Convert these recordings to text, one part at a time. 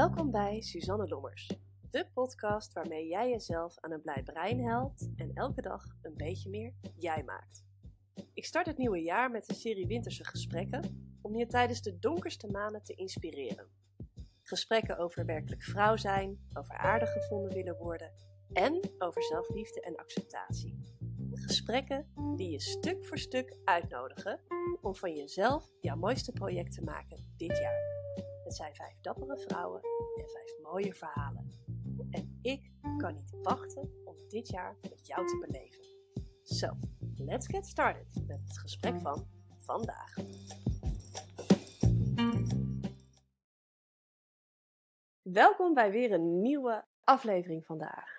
Welkom bij Suzanne Lommers, de podcast waarmee jij jezelf aan een blij brein helpt en elke dag een beetje meer jij maakt. Ik start het nieuwe jaar met een serie winterse gesprekken om je tijdens de donkerste maanden te inspireren. Gesprekken over werkelijk vrouw zijn, over aardig gevonden willen worden en over zelfliefde en acceptatie. Gesprekken die je stuk voor stuk uitnodigen om van jezelf jouw mooiste project te maken dit jaar. Het zijn vijf dappere vrouwen en vijf mooie verhalen. En ik kan niet wachten om dit jaar met jou te beleven. So, let's get started met het gesprek van vandaag. Welkom bij weer een nieuwe aflevering vandaag.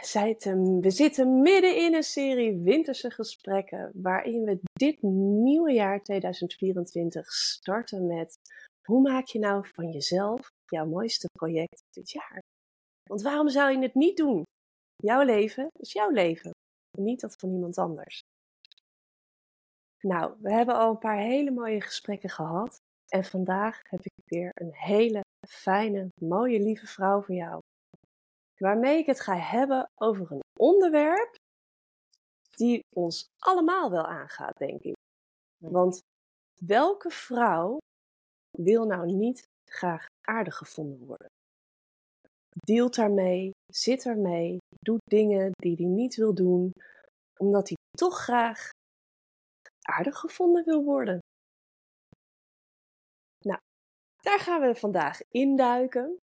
Zitten, we zitten midden in een serie winterse gesprekken waarin we dit nieuwe jaar 2024 starten met hoe maak je nou van jezelf jouw mooiste project dit jaar? Want waarom zou je het niet doen? Jouw leven is jouw leven, niet dat van iemand anders. Nou, we hebben al een paar hele mooie gesprekken gehad. En vandaag heb ik weer een hele fijne, mooie, lieve vrouw voor jou. Waarmee ik het ga hebben over een onderwerp die ons allemaal wel aangaat, denk ik. Want welke vrouw wil nou niet graag aardig gevonden worden? Deelt daarmee, zit ermee, doet dingen die hij niet wil doen, omdat hij toch graag aardig gevonden wil worden. Nou, daar gaan we vandaag induiken.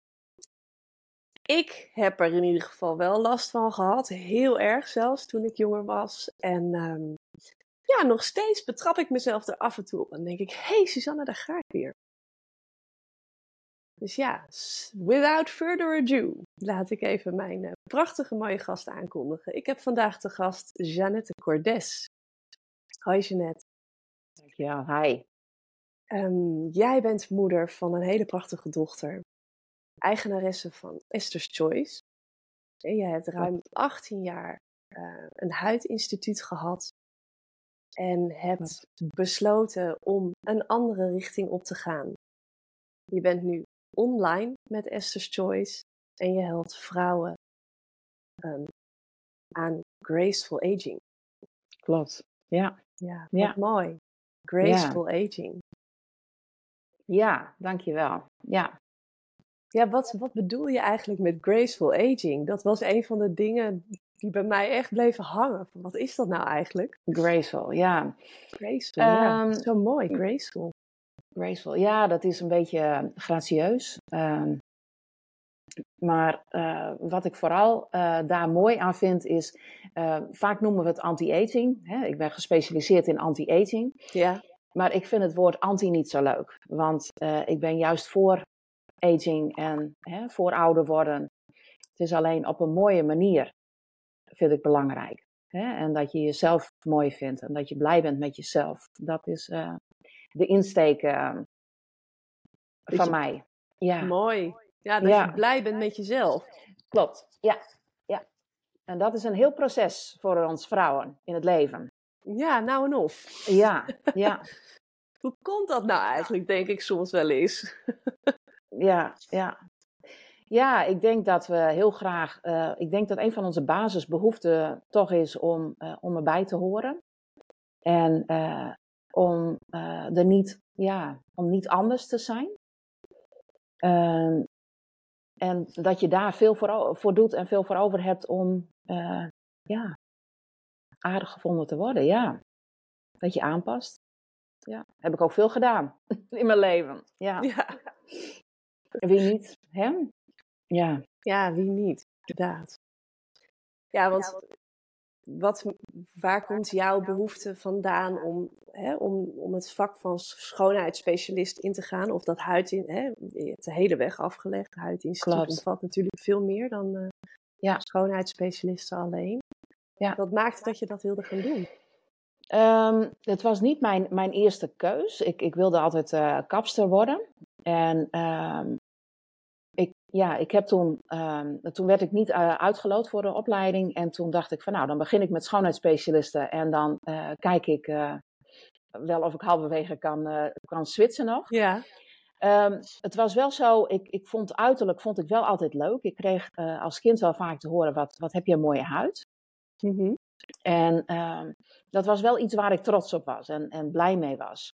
Ik heb er in ieder geval wel last van gehad, heel erg zelfs toen ik jonger was. En um, ja, nog steeds betrap ik mezelf er af en toe op en denk ik: hé hey, Susanne, daar ga ik weer. Dus ja, without further ado, laat ik even mijn uh, prachtige mooie gast aankondigen. Ik heb vandaag de gast Jeannette Cordes. Hoi Jeannette. Dankjewel, hi. Um, jij bent moeder van een hele prachtige dochter. Eigenaresse van Esther's Choice. En jij hebt ruim 18 jaar uh, een huidinstituut gehad. En hebt besloten om een andere richting op te gaan. Je bent nu online met Esther's Choice en je helpt vrouwen um, aan graceful aging. Klopt, ja. Ja, ja. mooi. Graceful ja. aging. Ja, dankjewel. Ja. Ja, wat, wat bedoel je eigenlijk met graceful aging? Dat was een van de dingen die bij mij echt bleven hangen. Wat is dat nou eigenlijk? Graceful, ja. Graceful, um, ja. Zo mooi, graceful. Graceful, ja, dat is een beetje gracieus. Um, maar uh, wat ik vooral uh, daar mooi aan vind is, uh, vaak noemen we het anti-aging. Ik ben gespecialiseerd in anti-aging. Ja. Maar ik vind het woord anti niet zo leuk. Want ik ben juist voor aging en hè, voor ouder worden. Het is alleen op een mooie manier, vind ik belangrijk. Hè? En dat je jezelf mooi vindt en dat je blij bent met jezelf. Dat is de insteek uh, van je... mij. Ja. Mooi. Ja, dat ja. je blij bent met jezelf. Klopt, ja. ja. En dat is een heel proces voor ons vrouwen in het leven. Ja, nou en of. Ja, ja. Hoe komt dat nou eigenlijk, denk ik soms wel eens. ja, ja. Ja, ik denk dat we heel graag. Uh, ik denk dat een van onze basisbehoeften toch is om, uh, om erbij te horen. En uh, om uh, er niet, ja, om niet anders te zijn. Uh, en dat je daar veel voor, voor doet en veel voor over hebt om uh, ja, aardig gevonden te worden. Ja. Dat je aanpast. Ja. Heb ik ook veel gedaan in mijn leven. Ja. ja. Wie niet? Hè? Ja. Ja, wie niet? Inderdaad. Ja, want wat, waar komt jouw behoefte vandaan om, hè, om, om het vak van schoonheidsspecialist in te gaan? Of dat huid in, hè, je hebt de hele weg afgelegd. Huidinstituut omvat natuurlijk veel meer dan uh, ja. schoonheidsspecialisten alleen. Ja. Wat maakte dat je dat wilde gaan doen? Um, het was niet mijn, mijn eerste keus. Ik, ik wilde altijd uh, kapster worden. En um, ik, ja, ik heb toen, um, toen werd ik niet uh, uitgeloot voor de opleiding. En toen dacht ik van nou, dan begin ik met schoonheidsspecialisten. En dan uh, kijk ik wel of ik halverwege kan, kan switchen nog. Ja. Ehm, het was wel zo, ik, ik vond uiterlijk vond ik wel altijd leuk. Ik kreeg uh, als kind wel vaak te horen, wat, wat heb je een mooie huid. Mhm. En ehm, dat was wel iets waar ik trots op was en, en blij mee was.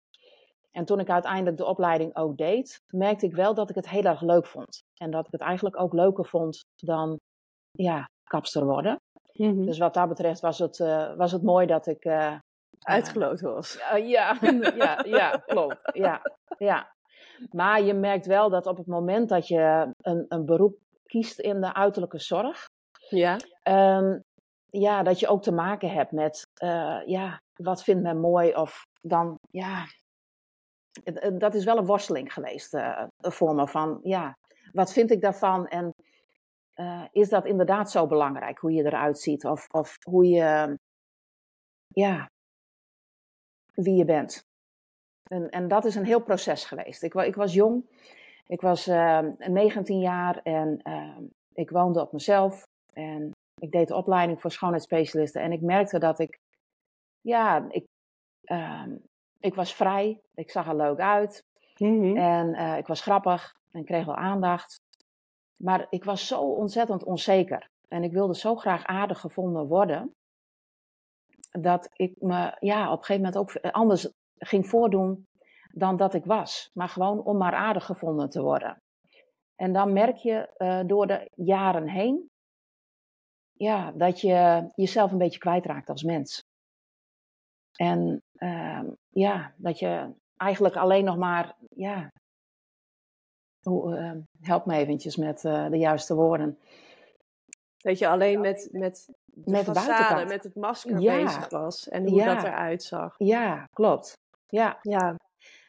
En toen ik uiteindelijk de opleiding ook deed, merkte ik wel dat ik het heel erg leuk vond. En dat ik het eigenlijk ook leuker vond dan ja, kapster worden. Mhm. Dus wat dat betreft was het, uh, was het mooi dat ik. Uh, Uitgeloten was. Uh, ja, ja, ja, klopt. Ja, ja. Maar je merkt wel dat op het moment dat je een, een beroep kiest in de uiterlijke zorg, ja. Um, ja, dat je ook te maken hebt met, ja, wat vindt men mooi? Of dan, ja, dat is wel een worsteling geweest uh, voor me. Van ja, wat vind ik daarvan? En uh, is dat inderdaad zo belangrijk, hoe je eruit ziet? Of, of hoe je, ja, wie je bent. En, en dat is een heel proces geweest. Ik, ik was jong, ik was uh, 19 jaar en ik woonde op mezelf. En ik deed de opleiding voor schoonheidsspecialisten. En ik merkte dat ik, ja, ik, ehm, ik was vrij, ik zag er leuk uit. Mhm. En uh, ik was grappig en kreeg wel aandacht. Maar ik was zo ontzettend onzeker. En ik wilde zo graag aardig gevonden worden. Dat ik me ja, op een gegeven moment ook anders ging voordoen dan dat ik was. Maar gewoon om maar aardig gevonden te worden. En dan merk je uh, door de jaren heen. Ja, dat je jezelf een beetje kwijtraakt als mens. En uh, ja, dat je eigenlijk alleen nog maar, ja, uh, help me eventjes met uh, de juiste woorden. Dat je alleen met, met de, met met het masker ja. bezig was en hoe ja. dat eruit zag. Ja, klopt. Ja. ja.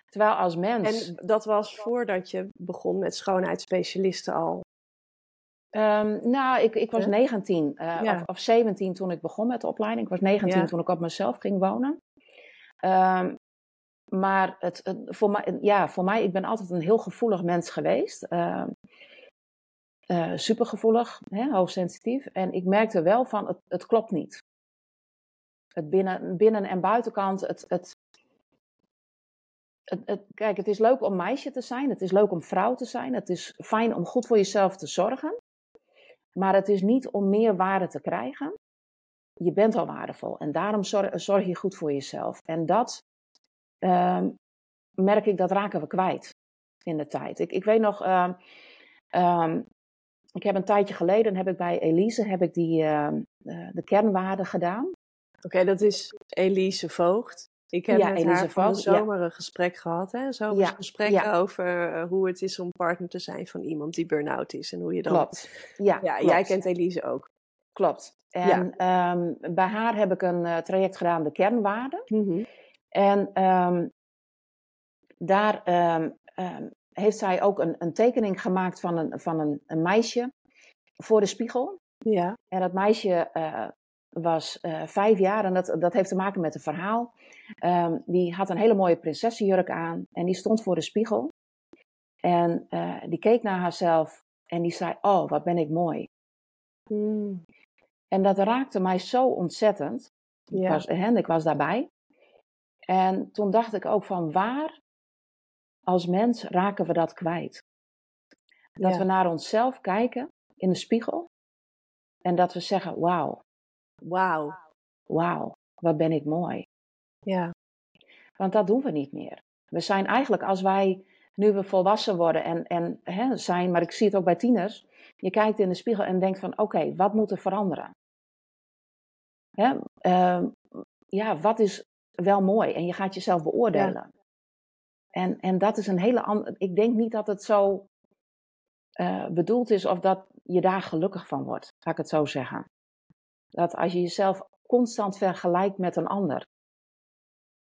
Terwijl als mens. En dat was voordat je begon met schoonheidsspecialisten al. Um, nou, ik, ik was Ja. 19 uh, Ja. of, of 17 toen ik begon met de opleiding. Ik was 19 Ja. toen ik op mezelf ging wonen. Um, maar het, het, voor, mij, ja, voor mij, ik ben altijd een heel gevoelig mens geweest. Uh, uh, supergevoelig, hè, hoogsensitief. En ik merkte wel van, het, het klopt niet. Het binnen, binnen- en buitenkant, het, het, het, het- kijk, het is leuk om meisje te zijn. Het is leuk om vrouw te zijn. Het is fijn om goed voor jezelf te zorgen. Maar het is niet om meer waarde te krijgen. Je bent al waardevol. En daarom zorg, zorg je goed voor jezelf. En dat ehm, merk ik, dat raken we kwijt in de tijd. Ik, ik weet nog, ehm, ehm, ik heb een tijdje geleden, heb ik bij Elise heb ik die, ehm, eh, de kernwaarden gedaan. Oké, dat is Elise Voogd. Ik heb Ja, met Elise haar van de ja. zomer een gesprek gehad. Hè? Zomers Ja, gesprek over eh, hoe het is om partner te zijn van iemand die burn-out is. En hoe je dan... Klopt. Ja, klopt. jij kent Elise ook. Klopt. En ehm, bij haar heb ik een eh, traject gedaan, de kernwaarden. En ehm, daar ehm, heeft zij ook een, een tekening gemaakt van, een, van een, een meisje voor de spiegel. Ja. En dat meisje eh, was eh, vijf jaar en dat, dat heeft te maken met een verhaal. Ehm, die had een hele mooie prinsessenjurk aan en die stond voor de spiegel. En eh, die keek naar haarzelf en die zei, oh, wat ben ik mooi. Mm. En dat raakte mij zo ontzettend. Ik, Ja. was, hè, ik was daarbij. En toen dacht ik ook van waar als mens raken we dat kwijt? Dat Ja. we naar onszelf kijken in de spiegel. En dat we zeggen, wauw, Wauw. wauw, wat ben ik mooi. Ja. Want dat doen we niet meer. We zijn eigenlijk, als wij nu we volwassen worden en, en hè, zijn, maar ik zie het ook bij tieners. Je kijkt in de spiegel en denkt van, oké, wat moet er veranderen? Hè? ehm, ja, wat is wel mooi? En je gaat jezelf beoordelen. En, en dat is een hele andere. Ik denk niet dat het zo eh, bedoeld is of dat je daar gelukkig van wordt, ga ik het zo zeggen. Dat als je jezelf constant vergelijkt met een ander.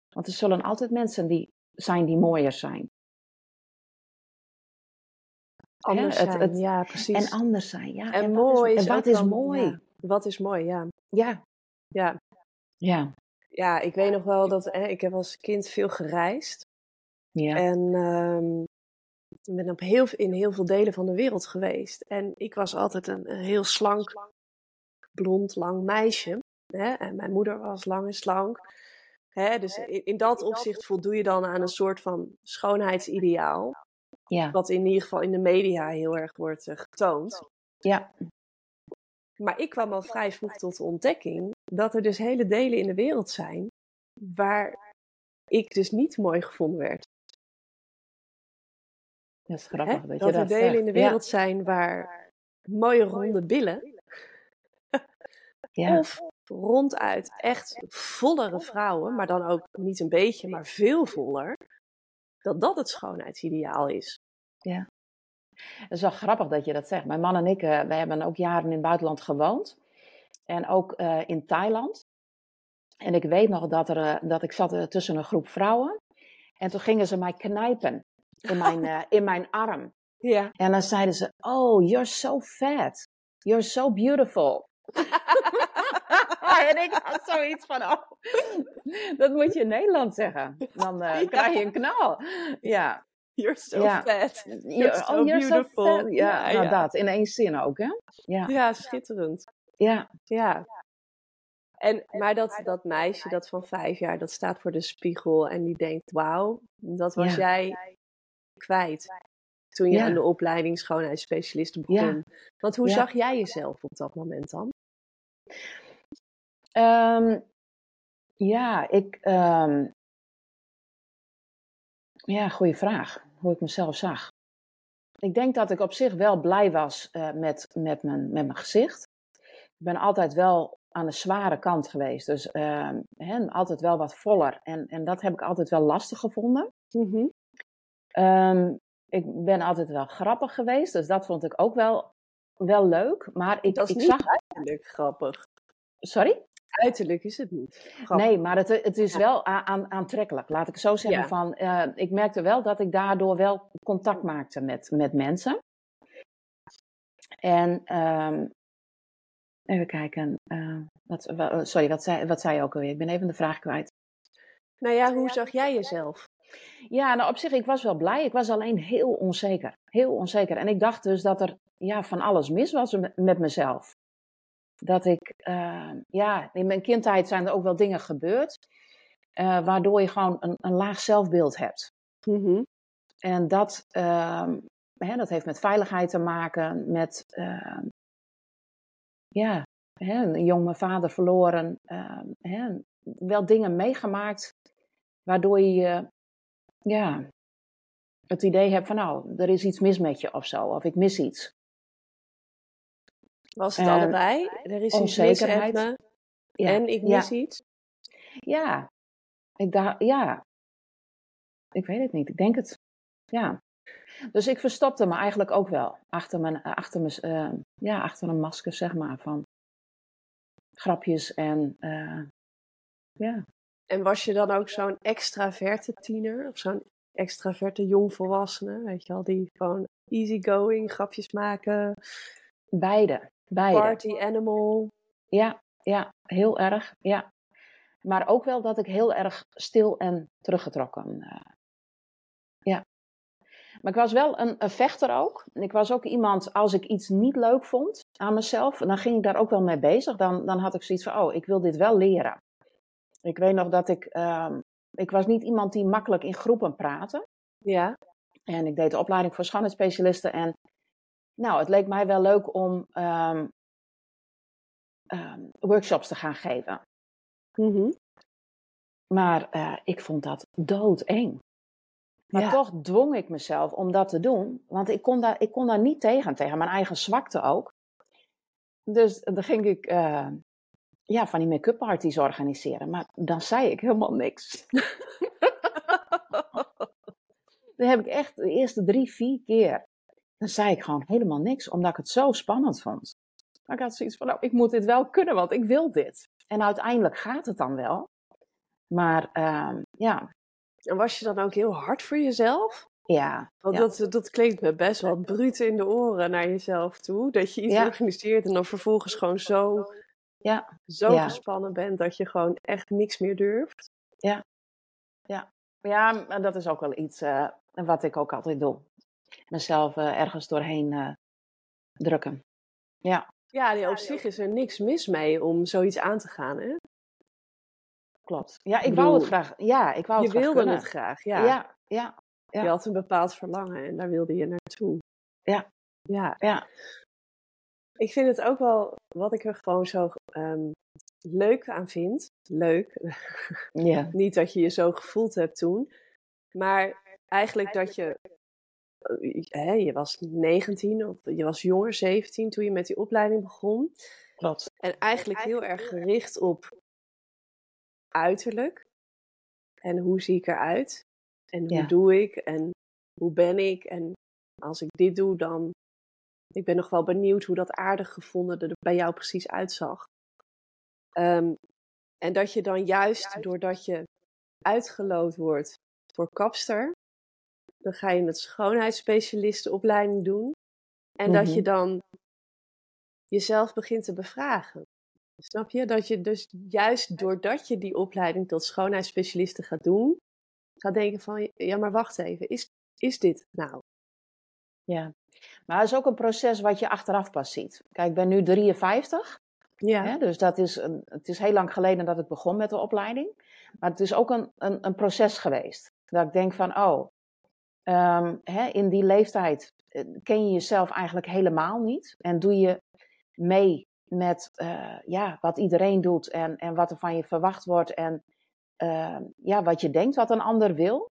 Want er zullen altijd mensen die zijn die mooier zijn. Anders zijn. het- ja, precies. En anders zijn, ja. En wat mooi is, is en wat is dan- mooi. ja. Wat is mooi, ja. Ja, Ja, ja, ja ik weet nog wel dat hè, ik heb als kind veel gereisd. Ja. En ehm, ik ben op heel, in heel veel delen van de wereld geweest. En ik was altijd een, een heel slank, blond, lang meisje. Hè? En mijn moeder was lang en slank. Hè? Dus in, in dat opzicht voldoe je dan aan een soort van schoonheidsideaal. Ja. Wat in ieder geval in de media heel erg wordt uh, getoond. Ja. Maar ik kwam al vrij vroeg tot de ontdekking dat er dus hele delen in de wereld zijn waar ik dus niet mooi gevonden werd. Dat is grappig Hè? dat, dat je er dat delen zegt. in de wereld zijn waar mooie ronde billen Ja. of ronduit echt vollere vrouwen, maar dan ook niet een beetje, maar veel voller, dat dat het schoonheidsideaal is. Het is wel grappig dat je dat zegt. Mijn man en ik, eh, wij hebben ook jaren in het buitenland gewoond. En ook eh, in Thailand. En ik weet nog dat, er, eh, dat ik zat tussen een groep vrouwen. En toen gingen ze mij knijpen in mijn, eh, in mijn arm. Ja. En dan zeiden ze, oh, you're so fat. You're so beautiful. en ik had zoiets van, oh, dat moet je in Nederland zeggen. Dan eh, Ja. krijg je een knal. Ja. You're so Ja. fat. You're, so oh, you're so beautiful. fat. Ja, Ja, nou ja. dat. In één zin ook, hè? Ja. Ja, schitterend. Ja. Ja. En, maar dat, dat meisje, dat van vijf jaar, dat staat voor de spiegel en die denkt, wauw, dat was jij kwijt. Toen je Ja. aan de opleiding schoonheidsspecialist begon. Want hoe Ja. zag jij jezelf op dat moment dan? Ehm, ja, ik. ehm, ja, goede vraag. Hoe ik mezelf zag. Ik denk dat ik op zich wel blij was eh, met, met, mijn, met mijn gezicht. Ik ben altijd wel aan de zware kant geweest. Dus ehm, altijd wel wat voller. En, en dat heb ik altijd wel lastig gevonden. Ehm, ik ben altijd wel grappig geweest. Dus dat vond ik ook wel, wel leuk. Maar ik, Dat is ik niet zag. Uiterlijk grappig. Sorry? Uiterlijk is het niet. Grappig. Nee, maar het, het is wel aan, aantrekkelijk. Laat ik zo zeggen Ja. van, eh, ik merkte wel dat ik daardoor wel contact maakte met, met mensen. En ehm, even kijken, eh, wat, wa- sorry, wat zei, wat zei je ook alweer? Ik ben even de vraag kwijt. Nou ja, hoe zag jij jezelf? Ja, nou op zich, ik was wel blij. Ik was alleen heel onzeker. Heel onzeker. En ik dacht dus dat er ja, van alles mis was met, mezelf. Dat ik, eh, ja, in mijn kindheid zijn er ook wel dingen gebeurd. eh, waardoor je gewoon een, een laag zelfbeeld hebt. En dat, ehm, hè, dat heeft met veiligheid te maken, met, ehm, ja, hè, een jong mijn vader verloren. ehm, hè, wel dingen meegemaakt waardoor je je, ja, het idee hebt van nou, er is iets mis met je of zo, of ik mis iets. Was het Eh, allebei? Er is iets mis met onzekerheid. me Ja, en ik ja, mis iets? Ja, ik dacht, ja, ik weet het niet, ik denk het, ja. Dus ik verstopte me eigenlijk ook wel achter, mijn, achter, mijn, eh, ja, achter een masker, zeg maar, van grapjes en eh, ja. En was je dan ook zo'n extraverte tiener? Of zo'n extraverte jongvolwassene? Weet je wel, die gewoon easygoing, grapjes maken, Beide, beide. party animal. Ja, ja, heel erg, ja. Maar ook wel dat ik heel erg stil en teruggetrokken. eh, ja. Maar ik was wel een, een vechter ook. En Ik was ook iemand, als ik iets niet leuk vond aan mezelf, dan ging ik daar ook wel mee bezig. Dan, dan had ik zoiets van, oh, ik wil dit wel leren. Ik weet nog dat ik, ehm, ik was niet iemand die makkelijk in groepen praatte. Ja. En ik deed de opleiding voor schoonheidsspecialisten. En nou, het leek mij wel leuk om ehm, ehm, workshops te gaan geven. Mhm. Maar eh, ik vond dat doodeng. Maar Ja. toch dwong ik mezelf om dat te doen. Want ik kon daar, ik kon daar niet tegen, tegen mijn eigen zwakte ook. Dus dan ging ik eh, ja, van die make-up parties organiseren. Maar dan zei ik helemaal niks. Dan heb ik echt de eerste drie, vier keer. Dan zei ik gewoon helemaal niks, omdat ik het zo spannend vond. Maar ik had zoiets van, nou, ik moet dit wel kunnen, want ik wil dit. En uiteindelijk gaat het dan wel. Maar ehm, ja, En was je dan ook heel hard voor jezelf? ja, Want Ja. dat, dat klinkt me best wel bruut in de oren naar jezelf toe. Dat je iets Ja. organiseert en dan vervolgens gewoon zo, ja, zo Ja. gespannen bent dat je gewoon echt niks meer durft. ja, maar dat is ook wel iets eh, wat ik ook altijd doe. Mezelf eh, ergens doorheen eh, drukken. Ja, Ja, nee, op zich is er niks mis mee om zoiets aan te gaan. Hè? klopt. Ja, ik Ik wou het graag. Ja, ik wou Je het graag wilde kunnen. het graag, ja. Ja, ja. ja. Je had een bepaald verlangen en daar wilde je naartoe. Ja. Ja. ja. Ik vind het ook wel, wat ik er gewoon zo um, leuk aan vind. Leuk. Ja. Niet dat je je zo gevoeld hebt toen. Maar eigenlijk dat je hè, je was 19 of je was jonger, 17 toen je met die opleiding begon. Klopt. En eigenlijk heel erg gericht op uiterlijk. En hoe zie ik eruit? En hoe Ja. doe ik? En hoe ben ik? En als ik dit doe, dan. Ik ben nog wel benieuwd hoe dat aardig gevonden er bij jou precies uitzag. Ehm, en dat je dan juist doordat je uitgeloot wordt voor kapster, dan ga je een schoonheidsspecialistenopleiding doen. En dat je Mhm. dan jezelf begint te bevragen. Snap je? Dat je dus juist doordat je die opleiding tot schoonheidsspecialiste gaat doen, gaat denken van, ja maar wacht even, is, is dit nou? Ja. Maar het is ook een proces wat je achteraf pas ziet. Kijk, ik ben nu 53. Ja. Hè, dus dat is een, het is heel lang geleden dat ik begon met de opleiding. Maar het is ook een, een, een proces geweest. Dat ik denk van, oh, ehm, hè, in die leeftijd eh, ken je jezelf eigenlijk helemaal niet. En doe je mee met eh, ja, wat iedereen doet en, en wat er van je verwacht wordt. En eh, ja, wat je denkt wat een ander wil.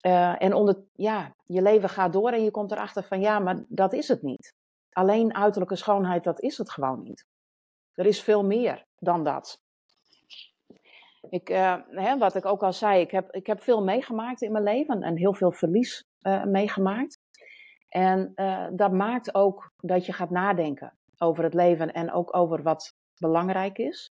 Eh, en onder, ja, je leven gaat door en je komt erachter van ja, maar dat is het niet. Alleen uiterlijke schoonheid, dat is het gewoon niet. Er is veel meer dan dat. Ik, eh, hè, wat ik ook al zei, ik heb, ik heb veel meegemaakt in mijn leven en heel veel verlies eh, meegemaakt. En dat maakt ook dat je gaat nadenken over het leven en ook over wat belangrijk is.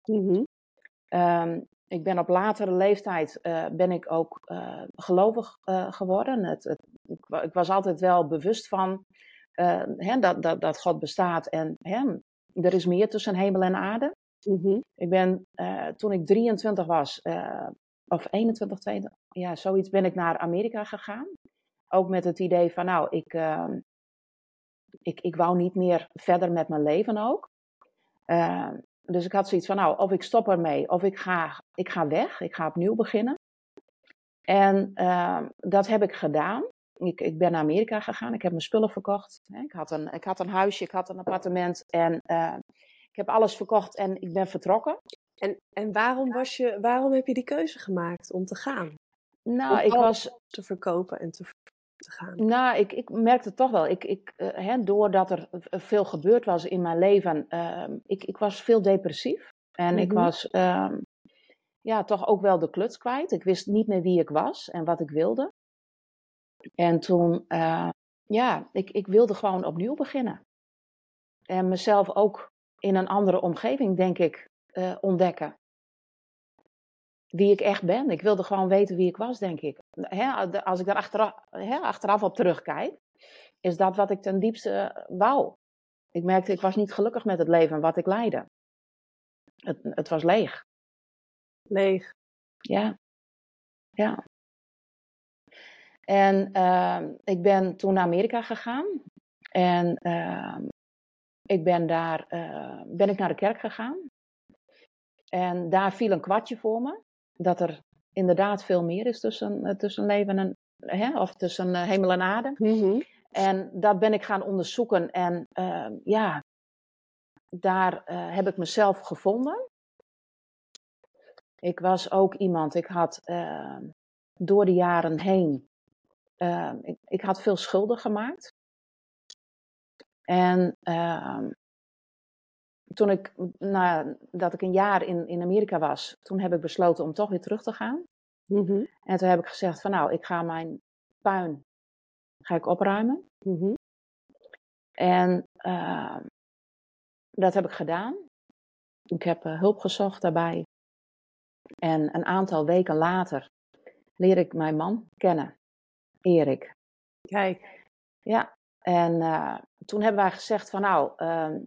Ehm, ik ben op latere leeftijd eh, ben ik ook eh, gelovig eh, geworden. Het, het, ik, ik was altijd wel bewust van hè, dat, dat, dat God bestaat en hè, er is meer tussen hemel en aarde. Mhm. Ik ben toen ik 23 was, of 21, 22, ja, zoiets, ben ik naar Amerika gegaan. Ook met het idee van, nou, ik, ik, ik wou niet meer verder met mijn leven ook. Dus ik had zoiets van, nou, of ik stop ermee, of ik ga, ik ga weg, ik ga opnieuw beginnen. En ehm, dat heb ik gedaan. Ik, ik ben naar Amerika gegaan, ik heb mijn spullen verkocht. Ik had een, ik had een huisje, ik had een appartement en eh, ik heb alles verkocht en ik ben vertrokken. En, en waarom, was je, waarom heb je die keuze gemaakt om te gaan? Nou, Om ik was, te verkopen en te, te gaan. nou, ik, ik merkte toch wel, ik, ik, eh, hè, doordat er v- veel gebeurd was in mijn leven, ehm, ik, ik was veel depressief. En ik Mhm. was ehm, ja, toch ook wel de kluts kwijt. Ik wist niet meer wie ik was en wat ik wilde. En toen, eh, ja, ik, ik wilde gewoon opnieuw beginnen. En mezelf ook in een andere omgeving, denk ik, eh, ontdekken. Wie ik echt ben. Ik wilde gewoon weten wie ik was, denk ik. Hè, als ik daar achteraf, hè, achteraf op terugkijk, is dat wat ik ten diepste eh, wou. Ik merkte, ik was niet gelukkig met het leven wat ik leidde. Het, het was leeg. Leeg. Ja. Ja. En ehm, ik ben toen naar Amerika gegaan. En ehm, ik ben daar eh, ben ik naar de kerk gegaan. En daar viel een kwartje voor me. Dat er inderdaad veel meer is tussen, eh, tussen leven en hè, of tussen eh, hemel en aarde. Mhm. En dat ben ik gaan onderzoeken. En ehm, ja, daar eh, heb ik mezelf gevonden. Ik was ook iemand, ik had ehm, door de jaren heen, ehm, ik, ik had veel schulden gemaakt. En toen ik, nadat ik een jaar in, in Amerika was, toen heb ik besloten om toch weer terug te gaan. Mhm. En toen heb ik gezegd van nou, ik ga mijn puin ga ik opruimen. Mhm. En ehm, dat heb ik gedaan. Ik heb eh, hulp gezocht daarbij. En een aantal weken later leer ik mijn man kennen, Erik. Kijk. Ja, en eh, toen hebben wij gezegd van nou, ehm,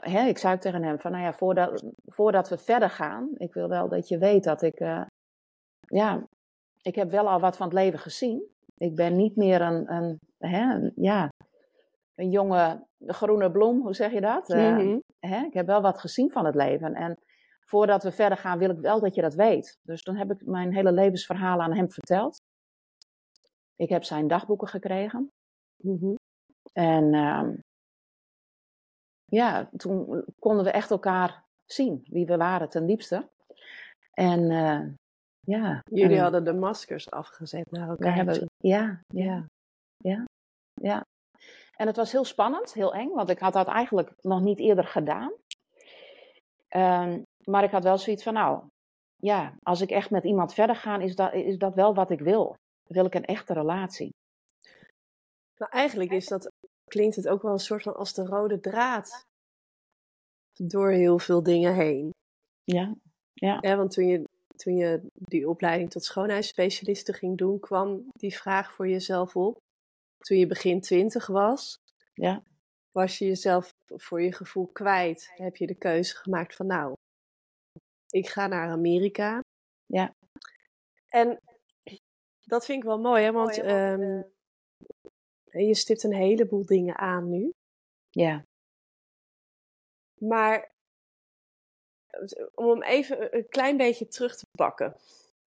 hè, ik zei tegen hem van nou ja, voordat, voordat we verder gaan, ik wil wel dat je weet dat ik, eh, ja, ik heb wel al wat van het leven gezien. Ik ben niet meer een, een, hè, een- ja, een jonge groene bloem, hoe zeg je dat? Eh, Mhm. hè, ik heb wel wat gezien van het leven. En voordat we verder gaan, wil ik wel dat je dat weet. Dus toen heb ik mijn hele levensverhaal aan hem verteld. Ik heb zijn dagboeken gekregen. Mhm. En ehm, ja, toen konden we echt elkaar zien, wie we waren ten diepste. En eh, ja. Jullie en hadden de maskers afgezet naar we elkaar. hebben, ja, ja. ja. En het was heel spannend, heel eng, want ik had dat eigenlijk nog niet eerder gedaan. Ehm, maar ik had wel zoiets van, nou, ja, als ik echt met iemand verder ga, is dat, is dat wel wat ik wil. Wil ik een echte relatie. Maar eigenlijk is dat, klinkt het ook wel een soort van als de rode draad door heel veel dingen heen. Ja, ja, Ja, want toen je, toen je die opleiding tot schoonheidsspecialiste ging doen, kwam die vraag voor jezelf op. Toen je begin twintig was, ja, was je jezelf voor je gevoel kwijt. Heb je de keuze gemaakt van nou, ik ga naar Amerika. Ja. En dat vind ik wel mooi, hè? Want ehm, je stipt een heleboel dingen aan nu. ja, Maar om hem even een klein beetje terug te pakken.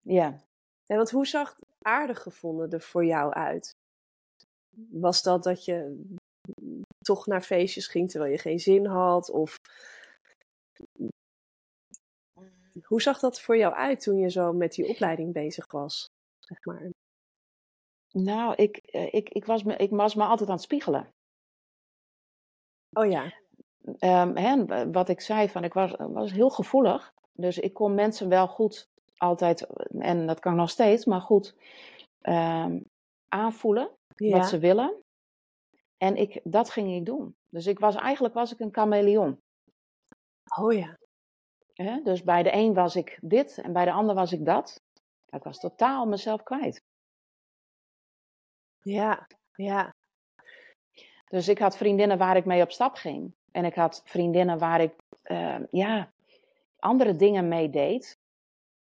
ja. Ja, want hoe zag aardig gevonden er voor jou uit? Was dat dat je toch naar feestjes ging terwijl je geen zin had? Of hoe zag dat voor jou uit toen je zo met die opleiding bezig was? Zeg maar. Nou, ik, eh, ik, ik, was me, ik was me altijd aan het spiegelen. Oh ja, Ehm, hè, wat ik zei, van, ik was, was heel gevoelig. Dus ik kon mensen wel goed altijd, en dat kan nog steeds, maar goed ehm, aanvoelen ja. wat ze willen. En ik, dat ging ik doen. Dus ik was, eigenlijk was ik een chameleon. Oh ja. Dus bij de een was ik dit en bij de ander was ik dat. Ik was totaal mezelf kwijt. Ja, ja. Dus ik had vriendinnen waar ik mee op stap ging. En ik had vriendinnen waar ik eh, ja, andere dingen mee deed.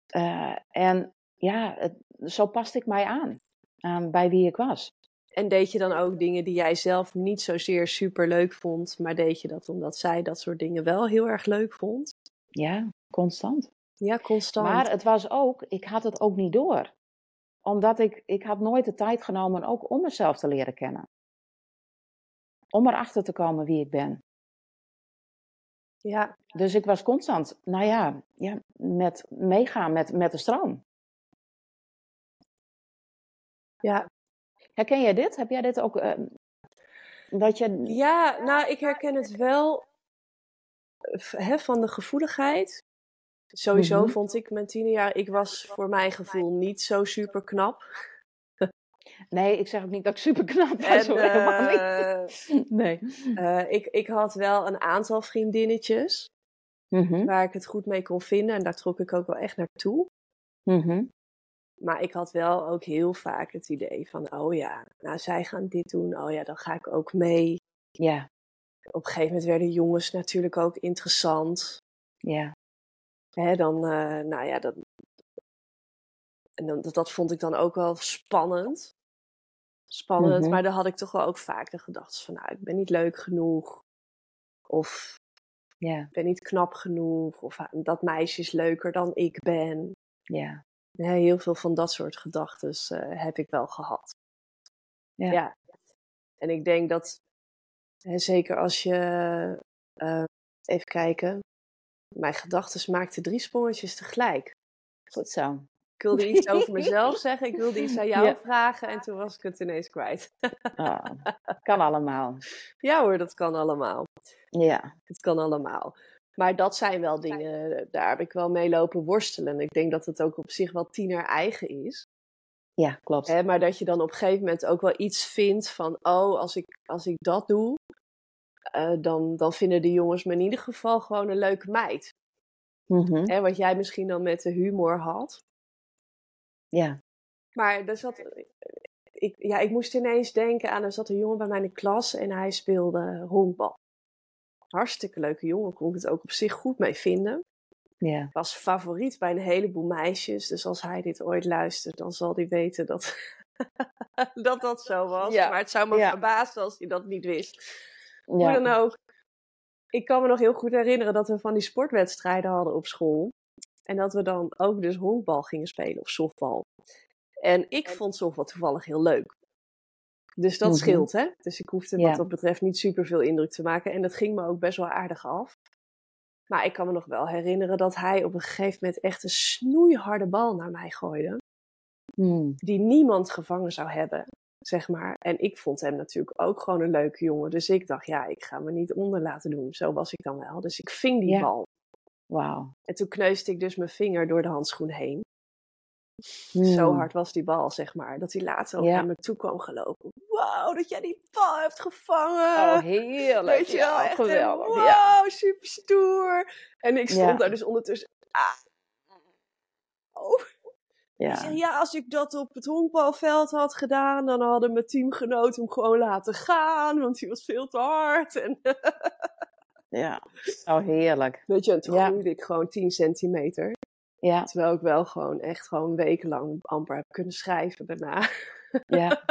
Eh, en ja, het, zo paste ik mij aan, aan bij wie ik was. En deed je dan ook dingen die jij zelf niet zozeer super leuk vond, maar deed je dat omdat zij dat soort dingen wel heel erg leuk vond? Ja, constant. Ja, constant. Maar het was ook, ik had het ook niet door. Omdat ik, ik had nooit de tijd genomen ook om mezelf te leren kennen. Om erachter te komen wie ik ben. Ja, Dus ik was constant, nou ja, ja met, meegaan met, met de stroom. ja. Herken jij dit? Heb jij dit ook? eh, dat je. ja, nou, ik herken het wel eh, hè, van de gevoeligheid. Sowieso Mhm. vond ik mijn tienerjaar, ik was voor mijn gevoel niet zo super knap. Nee, ik zeg ook niet dat ik super knap was. En, niet. Nee. eh, ik, ik had wel een aantal vriendinnetjes Mhm, waar ik het goed mee kon vinden en daar trok ik ook wel echt naartoe. mhm. Maar ik had wel ook heel vaak het idee van, oh ja, nou zij gaan dit doen, oh ja, dan ga ik ook mee. Ja, Op een gegeven moment werden jongens natuurlijk ook interessant. ja, Hè, dan, eh, nou ja, dat, en dan, dat, dat vond ik dan ook wel spannend. Spannend, Mhm. maar dan had ik toch wel ook vaak de gedachte van, nou, ik ben niet leuk genoeg. Of ja, ik ben niet knap genoeg. Of ah, dat meisje is leuker dan ik ben. ja. Ja, heel veel van dat soort gedachten heb ik wel gehad. Ja. En ik denk dat, hè, zeker als je, eh, even kijken, mijn gedachten maakten drie sprongetjes tegelijk. Goed zo. Ik wilde iets over mezelf zeggen, ik wilde iets aan jou Ja. vragen en toen was ik het ineens kwijt. Ah, kan allemaal. Ja hoor, dat kan allemaal. Ja, Het kan allemaal. Maar dat zijn wel dingen, daar heb ik wel mee lopen worstelen. Ik denk dat het ook op zich wel tiener eigen is. ja klopt. Hè, maar dat je dan op een gegeven moment ook wel iets vindt van, oh, als ik, als ik dat doe, eh, dan, dan vinden de jongens me in ieder geval gewoon een leuke meid. Mhm, Hè, wat jij misschien dan met de humor had. Ja, Maar er zat, ik, ja, ik moest ineens denken aan, er zat een jongen bij mij in de klas en hij speelde honkbal. Hartstikke leuke jongen, kon ik het ook op zich goed mee vinden. ja, Was favoriet bij een heleboel meisjes, dus als hij dit ooit luistert, dan zal hij weten dat dat, dat zo was. Ja, Maar het zou me ja. verbazen als hij dat niet wist. Hoe dan ja. ook. Ik kan me nog heel goed herinneren dat we van die sportwedstrijden hadden op school. En dat we dan ook dus honkbal gingen spelen of softbal. En ik vond softbal toevallig heel leuk. Dus dat Mhm. scheelt, hè? Dus ik hoefde Ja. wat dat betreft niet super veel indruk te maken. En dat ging me ook best wel aardig af. Maar ik kan me nog wel herinneren dat hij op een gegeven moment echt een snoeiharde bal naar mij gooide. Hmm. Die niemand gevangen zou hebben, zeg maar. En ik vond hem natuurlijk ook gewoon een leuke jongen. Dus ik dacht, ja, ik ga me niet onder laten doen. Zo was ik dan wel. Dus ik ving die Ja. bal. Wauw. En toen kneusde ik dus mijn vinger door de handschoen heen. Hmm. Zo hard was die bal, zeg maar. Dat hij later ook Ja. naar me toe kwam gelopen. Wauw, dat jij die bal hebt gevangen. Oh, heerlijk. Weet je wel, Ja, echt geweldig. Wow, Ja. super stoer. En ik stond daar dus ondertussen. Ah. Oh. Ja. ja, als ik dat op het honkbalveld had gedaan, dan hadden mijn teamgenoten hem gewoon laten gaan, want hij was veel te hard. En, ja. Oh, heerlijk. weet je, en toen Ja. groeide ik gewoon 10 centimeter. Ja, Terwijl ik wel gewoon echt gewoon wekenlang amper heb kunnen schrijven daarna. ja.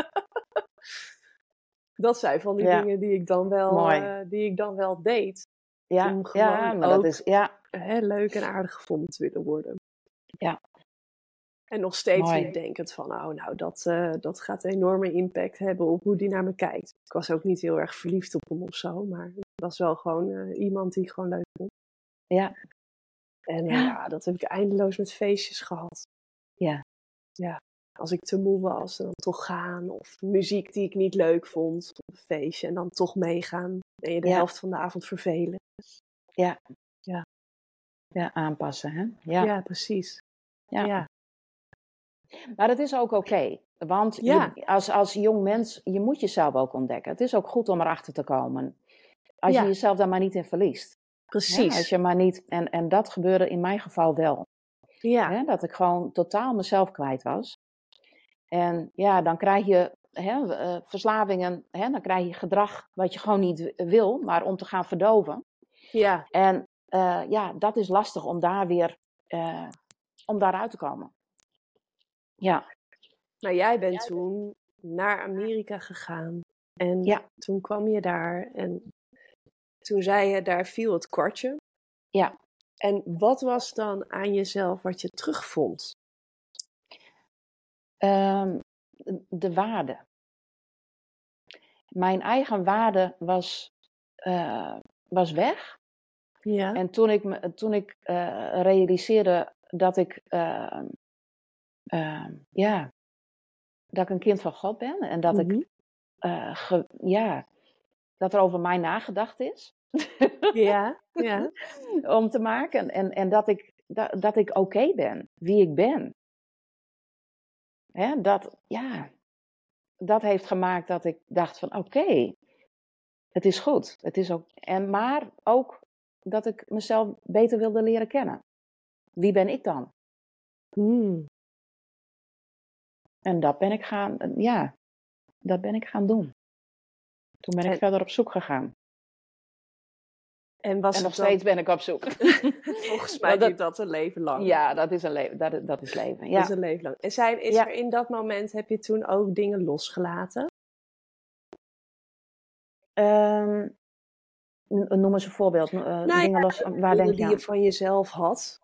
Dat zijn van die Ja. dingen die ik dan wel, eh, die ik dan wel deed. Ja, Om ja gewoon maar dat is... Ja, Hè, leuk en aardig gevonden te willen worden. Ja. En nog steeds Mooi. niet denkend van, oh nou, dat, eh, dat gaat een enorme impact hebben op hoe die naar me kijkt. Ik was ook niet heel erg verliefd op hem of zo, maar het was wel gewoon eh, iemand die ik gewoon leuk vond. Ja. En eh, Ja. ja, dat heb ik eindeloos met feestjes gehad. Ja. Ja, als ik te moe was, dan toch gaan. Of muziek die ik niet leuk vond op een feestje en dan toch meegaan. En je de Ja. helft van de avond vervelen. ja, aanpassen, hè? Ja. Ja, precies. Ja. Maar het is ook oké. want Ja. je, als, als jong mens, je moet jezelf ook ontdekken. Het is ook goed om erachter te komen. Als Ja. je jezelf daar maar niet in verliest. Precies. Als je maar niet, en, en dat gebeurde in mijn geval wel. Ja. Dat ik gewoon totaal mezelf kwijt was. En ja, dan krijg je hè, eh, verslavingen, hè? dan krijg je gedrag wat je gewoon niet wil, maar om te gaan verdoven. ja. En eh, ja, dat is lastig om daar weer, eh, om daaruit te komen. Ja, Maar jij bent toen naar Amerika gegaan. En Ja. toen kwam je daar. En toen zei je, daar viel het kwartje. Ja. En wat was dan aan jezelf wat je terugvond? Ehm, de waarde. Mijn eigen waarde was, eh, was weg. Ja. En toen ik, toen ik eh, realiseerde dat ik, ehm, ehm, ja, dat ik een kind van God ben en dat Mhm. ik, eh, ge- ja, dat er over mij nagedacht is Ja, ja. om te maken en, en dat ik, dat, dat ik oké ben, wie ik ben. Hè, dat, ja, dat heeft gemaakt dat ik dacht van oké, het is goed. Het is ook, en, maar ook dat ik mezelf beter wilde leren kennen. Wie ben ik dan? Hmm. En dat ben ik gaan, ja, dat ben ik gaan doen. Toen ben ik En- verder op zoek gegaan. En was En nog dan- steeds ben ik op zoek. Volgens mij dat- dat een leven lang. ja, dat is, een leven, dat, dat is leven. Dat is een leven lang. En zijn, is Ja. er in dat moment, heb je toen ook dingen losgelaten? N- noem eens een voorbeeld. eh, Nou dingen ja, los, waar denk je die aan? je van jezelf had.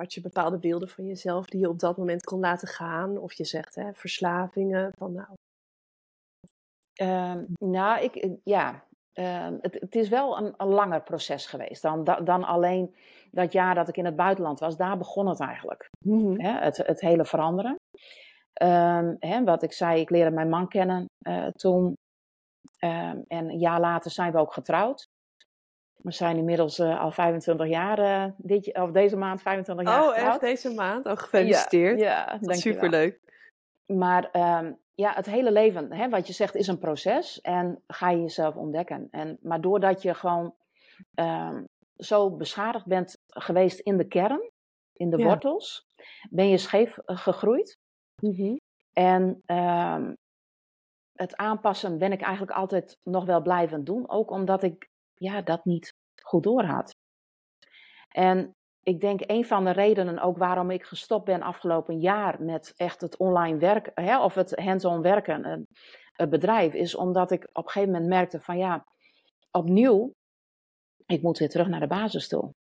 Had je bepaalde beelden van jezelf die je op dat moment kon laten gaan? Of je zegt, hè, verslavingen. Van, nou, Ehm, nou, ik, ja, ehm, het, het is wel een, een langer proces geweest dan, da- dan alleen dat jaar dat ik in het buitenland was. Daar begon het eigenlijk. Hè, het, het hele veranderen. Ehm, hè, wat ik zei, ik leerde mijn man kennen eh, toen. En een jaar later zijn we ook getrouwd. We zijn inmiddels eh, al 25 jaar, eh, dit, of deze maand 25 jaar Oh, getrouwd. echt deze maand? Oh, gefeliciteerd. Ja, ja Dat is dankjewel. superleuk. Maar ehm, ja, het hele leven, hè, wat je zegt, is een proces. En ga je jezelf ontdekken. En, maar doordat je gewoon ehm, zo beschadigd bent geweest in de kern, in de Ja. wortels, ben je scheef eh, gegroeid. En ehm, het aanpassen ben ik eigenlijk altijd nog wel blijven doen. Ook omdat ik ja, dat niet goed doorhad. En ik denk een van de redenen ook waarom ik gestopt ben afgelopen jaar met echt het online werken, hè, of het hands-on werken, een, een bedrijf, is omdat ik op een gegeven moment merkte van ja, opnieuw, ik moet weer terug naar de basis toe.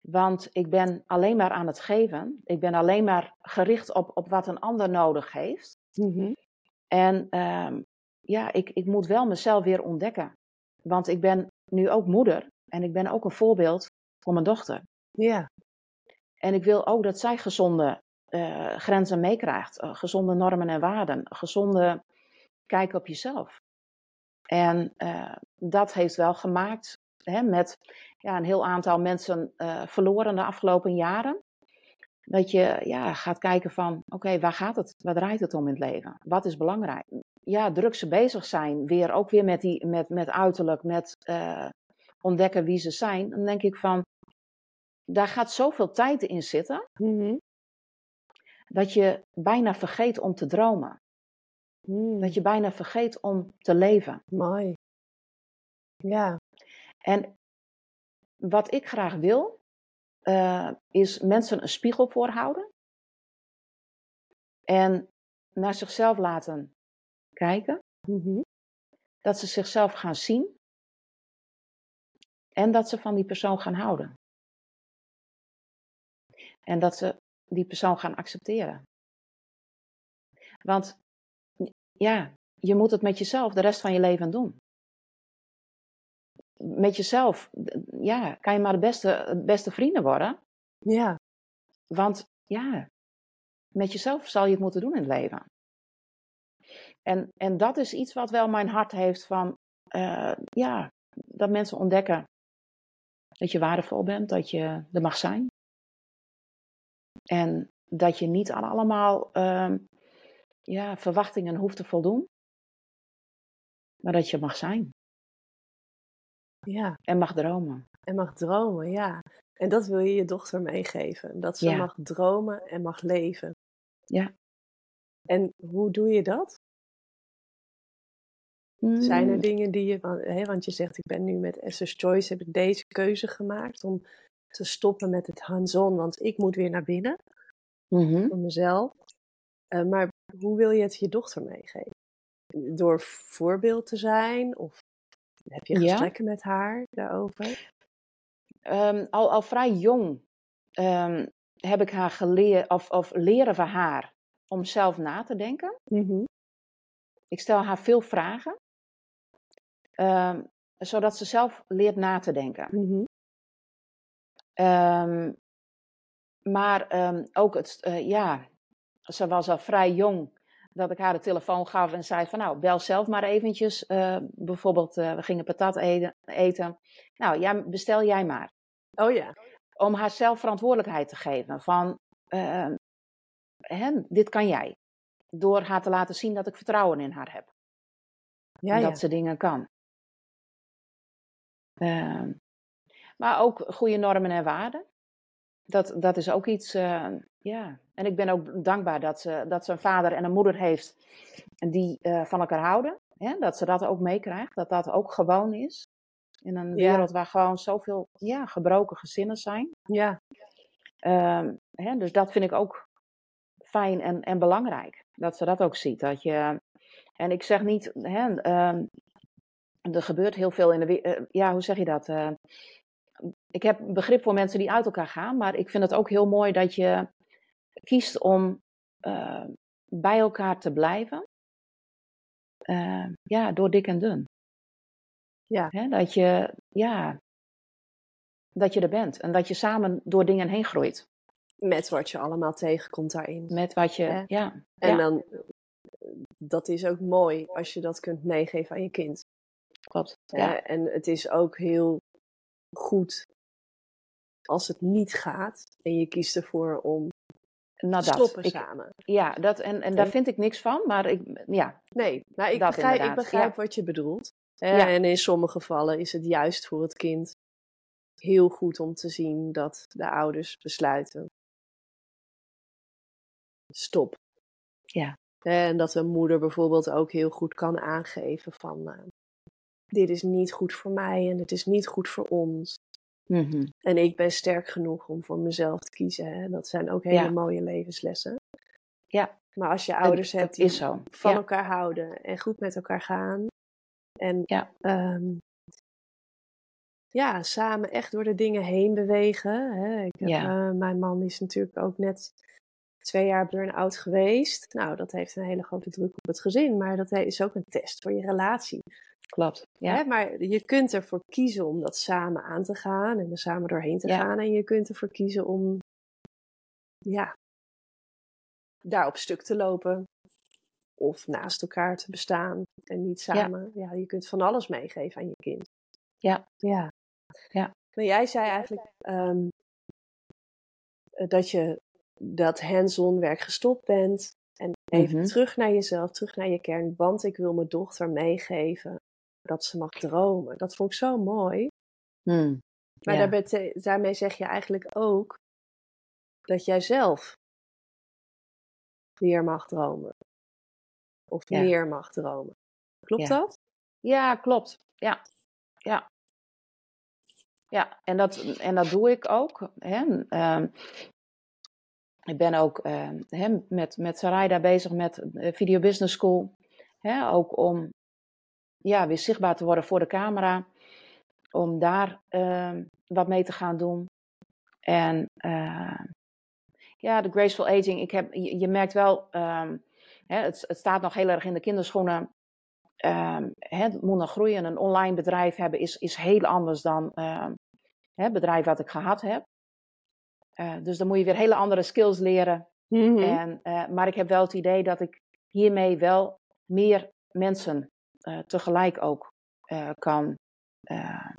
Want ik ben alleen maar aan het geven. Ik ben alleen maar gericht op, op wat een ander nodig heeft. Mhm. En ehm, ja, ik, ik moet wel mezelf weer ontdekken. Want ik ben nu ook moeder en ik ben ook een voorbeeld voor mijn dochter. Ja. En ik wil ook dat zij gezonde eh, grenzen meekrijgt, eh, gezonde normen en waarden, gezonde kijk op jezelf. En eh, dat heeft wel gemaakt hè, met ja, een heel aantal mensen verloren de afgelopen jaren. Dat je ja, gaat kijken van, oké, waar gaat het? Waar draait het om in het leven? Wat is belangrijk? Ja, druk ze bezig zijn, weer ook weer met, die, met, met uiterlijk, met eh, ontdekken wie ze zijn. Dan denk ik van, daar gaat zoveel tijd in zitten, Mhm. dat je bijna vergeet om te dromen. Mm, Dat je bijna vergeet om te leven. Mooi. Ja. En wat ik graag wil, eh, is mensen een spiegel voorhouden. En naar zichzelf laten kijken. Mhm. Dat ze zichzelf gaan zien. En dat ze van die persoon gaan houden. En dat ze die persoon gaan accepteren. Want ja, je moet het met jezelf de rest van je leven doen. Met jezelf, ja, kan je maar de beste, beste vrienden worden. Ja. Want ja, met jezelf zal je het moeten doen in het leven. En, en dat is iets wat wel mijn hart heeft van, eh, ja, dat mensen ontdekken dat je waardevol bent, dat je er mag zijn. En dat je niet aan allemaal ehm, ja, verwachtingen hoeft te voldoen, maar dat je mag zijn Ja. en mag dromen. En mag dromen, ja. En dat wil je je dochter meegeven. Dat ze Ja. mag dromen en mag leven. Ja. En hoe doe je dat? Zijn er Mm, dingen die je, want, hè, want je zegt, ik ben nu met Esther's Choice, heb ik deze keuze gemaakt om te stoppen met het hands-on, want ik moet weer naar binnen mhm. voor mezelf. Eh, maar hoe wil je het je dochter meegeven? Door voorbeeld te zijn? Of heb je Ja. gesprekken met haar daarover? Ehm, al, al vrij jong ehm, heb ik haar geleerd, of, of leren van haar, om zelf na te denken. Mhm. Ik stel haar veel vragen, ehm, zodat ze zelf leert na te denken. Mhm. Maar ook het, eh, ja, ze was al vrij jong dat ik haar de telefoon gaf en zei van nou, bel zelf maar eventjes. eh, bijvoorbeeld, eh, we gingen patat eten, eten. Nou, ja, bestel jij maar. Oh ja. Om haar zelf verantwoordelijkheid te geven van, ehm, hè, dit kan jij. Door haar te laten zien dat ik vertrouwen in haar heb. Ja. dat ze dingen kan. Ehm, maar ook goede normen en waarden. Dat, dat is ook iets, eh, ja. En ik ben ook dankbaar dat ze, dat ze een vader en een moeder heeft die eh, van elkaar houden. Hè? Dat ze dat ook meekrijgt, dat dat ook gewoon is. In een Ja. wereld waar gewoon zoveel ja, gebroken gezinnen zijn. Ja. Ehm, hè, dus dat vind ik ook fijn en, en belangrijk. Dat ze dat ook ziet. Dat je, en ik zeg niet, hè, ehm, er gebeurt heel veel in de wereld. ja, hoe zeg je dat? Eh, ik heb begrip voor mensen die uit elkaar gaan, maar ik vind het ook heel mooi dat je kiest om eh, bij elkaar te blijven. Eh, ja, door dik en dun. Ja. Hè, dat je, ja, dat je er bent en dat je samen door dingen heen groeit. Met wat je allemaal tegenkomt daarin. Met wat je, Ja. ja. En ja, dan, dat is ook mooi als je dat kunt meegeven aan je kind. klopt. Ja, En het is ook heel goed als het niet gaat en je kiest ervoor om nou dat. stoppen Ik, samen. ja, dat, en, en daar vind ik niks van, maar ik, ja, Nee, maar ik Dat begrijp, ik begrijp ja. wat je bedoelt. Ja. En in sommige gevallen is het juist voor het kind heel goed om te zien dat de ouders besluiten. Stop. Ja. En dat een moeder bijvoorbeeld ook heel goed kan aangeven van eh, dit is niet goed voor mij en het is niet goed voor ons. Mhm, En ik ben sterk genoeg om voor mezelf te kiezen. Hè? Dat zijn ook hele Ja. mooie levenslessen. ja. Maar als je ouders hebt die zo. van ja. elkaar houden en goed met elkaar gaan. En Ja. ehm, ja, samen echt door de dingen heen bewegen. Hè. Ik heb, Ja. eh, mijn man is natuurlijk ook net twee jaar burn-out geweest. Nou, dat heeft een hele grote druk op het gezin, maar dat is ook een test voor je relatie. Klopt. Ja. Hè? Maar je kunt ervoor kiezen om dat samen aan te gaan en er samen doorheen te Ja. gaan. En je kunt ervoor kiezen om ja, daar op stuk te lopen. Of naast elkaar te bestaan en niet samen. Ja, je kunt van alles meegeven aan je kind. Ja. Ja. Ja. Maar jij zei eigenlijk ehm, eh, dat je dat hands-on werk gestopt bent. En even Mhm. terug naar jezelf, terug naar je kern. Want ik wil mijn dochter meegeven dat ze mag dromen. Dat vond ik zo mooi. Hmm. Maar Ja. daarbij te- daarmee zeg je eigenlijk ook dat jij zelf weer mag dromen. Of Ja. meer mag dromen. Klopt Ja. dat? Ja, klopt. Ja, ja. Ja, en dat, en dat doe ik ook. Hè. Ehm, ik ben ook ehm, hè, met, met Sarayda bezig met eh, Video Business School. Hè, ook om ja, weer zichtbaar te worden voor de camera. Om daar ehm, wat mee te gaan doen. En eh, ja, de graceful aging. Ik heb, je, je merkt wel, ehm, hè, het, het staat nog heel erg in de kinderschoenen. Ehm, het moet nog groeien. Een online bedrijf hebben is, is heel anders dan ehm, het bedrijf wat ik gehad heb. Eh, dus dan moet je weer hele andere skills leren. Mhm. En, eh, maar ik heb wel het idee dat ik hiermee wel meer mensen tegelijk ook eh, kan eh,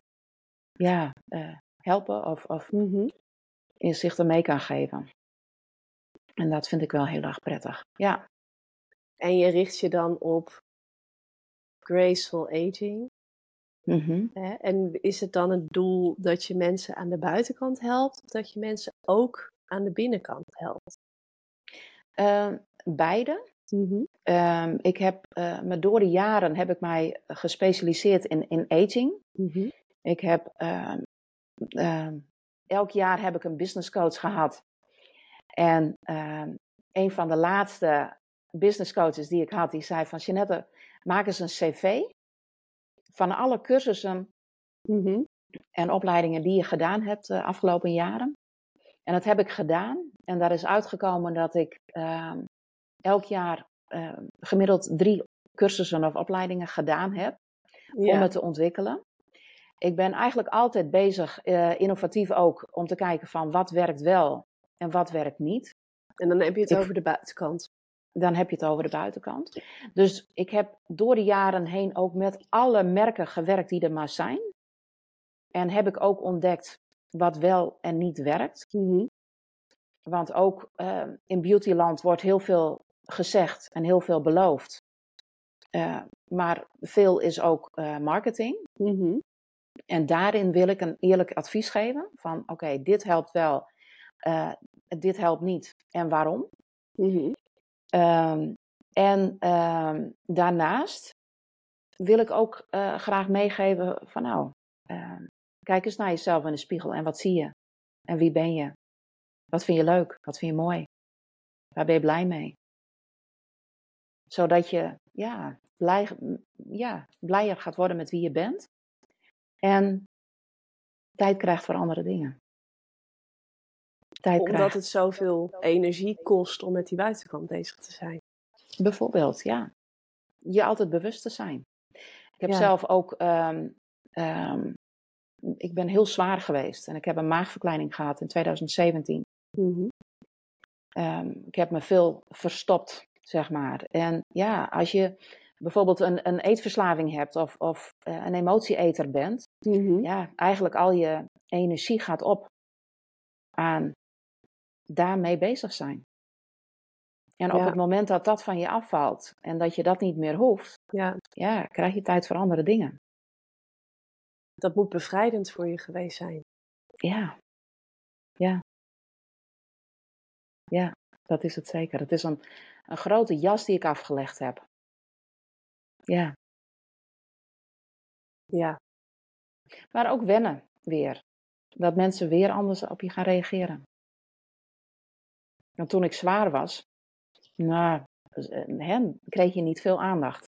ja, eh, helpen of, of Mhm. inzichten mee kan geven. En dat vind ik wel heel erg prettig. Ja, En je richt je dan op graceful aging. Mhm. En is het dan het doel dat je mensen aan de buitenkant helpt? Of dat je mensen ook aan de binnenkant helpt? Ehm, beide. Mhm. Ehm, ik heb eh, me door de jaren heb ik mij gespecialiseerd in, in aging. Mhm. Ik heb ehm, ehm, elk jaar heb ik een business coach gehad. En een van de laatste business coaches die ik had, die zei van Jeanette, maak eens een cv van alle cursussen Mhm. en opleidingen die je gedaan hebt de afgelopen jaren. En dat heb ik gedaan. En daar is uitgekomen dat ik elk jaar ehm, gemiddeld drie cursussen of opleidingen gedaan heb om het te ontwikkelen. Ik ben eigenlijk altijd bezig, eh, innovatief ook, om te kijken van wat werkt wel en wat werkt niet. En dan heb je het Ik- over de buitenkant. Dan heb je het over de buitenkant. Dus ik heb door de jaren heen ook met alle merken gewerkt die er maar zijn. En heb ik ook ontdekt wat wel en niet werkt. Mhm. Want ook eh, in beautyland wordt heel veel gezegd en heel veel beloofd. Eh, maar veel is ook eh, marketing. Mhm. En daarin wil ik een eerlijk advies geven van oké, dit helpt wel, eh, dit helpt niet en waarom. Mhm. Ehm, en ehm, daarnaast wil ik ook graag meegeven van nou, ehm, kijk eens naar jezelf in de spiegel en wat zie je? En wie ben je? Wat vind je leuk? Wat vind je mooi? Waar ben je blij mee? Zodat je ja, blij, ja, blijer gaat worden met wie je bent. En tijd krijgt voor andere dingen. Tijd Omdat krijgt. het zoveel energie kost om met die buitenkant bezig te zijn. Bijvoorbeeld, ja. Je altijd bewust te zijn. Ik heb Ja. zelf ook, ehm, ehm, ik ben heel zwaar geweest en ik heb een maagverkleining gehad in 2017. Mhm. Ehm, ik heb me veel verstopt, zeg maar. En ja, als je bijvoorbeeld een, een eetverslaving hebt of, of eh, een emotieeter bent, Mhm. ja, eigenlijk al je energie gaat op aan daarmee bezig zijn. En op Ja. het moment dat dat van je afvalt en dat je dat niet meer hoeft, Ja, ja, krijg je tijd voor andere dingen. dat moet bevrijdend voor je geweest zijn. Ja, ja. Ja, dat is het zeker. Het is een, een grote jas die ik afgelegd heb. Ja, Ja, maar ook wennen weer. Dat mensen weer anders op je gaan reageren. Want toen ik zwaar was, nou, hè, kreeg je niet veel aandacht.